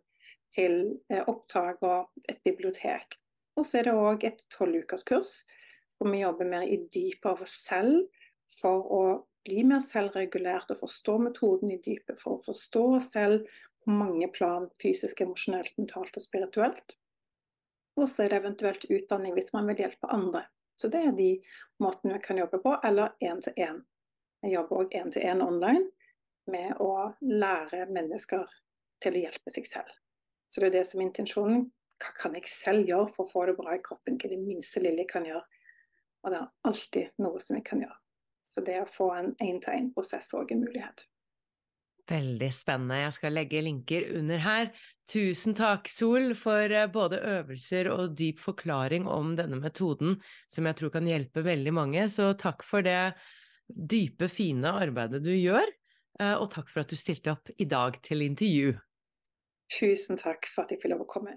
til eh, opptak og et bibliotek. Og så er det òg et tolvukerskurs hvor vi jobber mer i dypet av oss selv for å bli mer selvregulert og forstå metoden i dypet. For å forstå oss selv på mange plan, fysisk, emosjonelt, mentalt og spirituelt. Og så er det eventuelt utdanning hvis man vil hjelpe andre. Så det er de måtene vi kan jobbe på, eller én-til-én. Jeg jobber òg én-til-én online med å lære mennesker til å hjelpe seg selv. Så det er det som er intensjonen. Hva kan jeg selv gjøre for å få det bra i kroppen? Hva er det minste lille jeg kan gjøre? Og det er alltid noe som jeg kan gjøre. Så det å få en én-til-én-prosess òg en mulighet. Veldig spennende. Jeg skal legge linker under her. Tusen takk, Sol, for eh, både øvelser og dyp forklaring om denne metoden, som jeg tror kan hjelpe veldig mange. Så takk for det dype, fine arbeidet du gjør, eh, og takk for at du stilte opp i dag til intervju. Tusen takk for at jeg fikk lov å komme.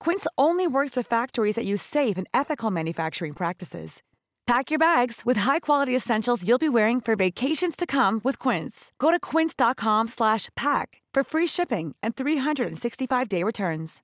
Quince only works with factories that use safe and ethical manufacturing practices. Pack your bags with high-quality essentials you'll be wearing for vacations to come with Quince. Go to quince.com/pack for free shipping and 365-day returns.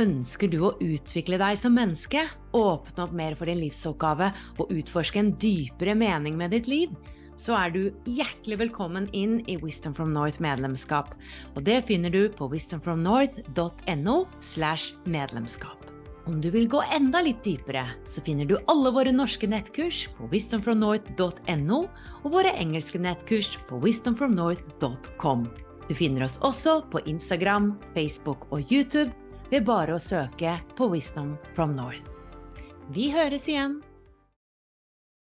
Ønsker du å utvikle deg som menneske, åpne opp mer for din livsoppgave og utforske en dypere mening med ditt liv? Så er du hjertelig velkommen inn i Wisdom from North-medlemskap. Og det finner du på wisdomfromnorth.no slash medlemskap. Om du vil gå enda litt dypere, så finner du alle våre norske nettkurs på wisdomfromnorth.no og våre engelske nettkurs på wisdomfromnorth.com. Du finner oss også på Instagram, Facebook og YouTube ved bare å søke på Wisdom from North. Vi høres igjen!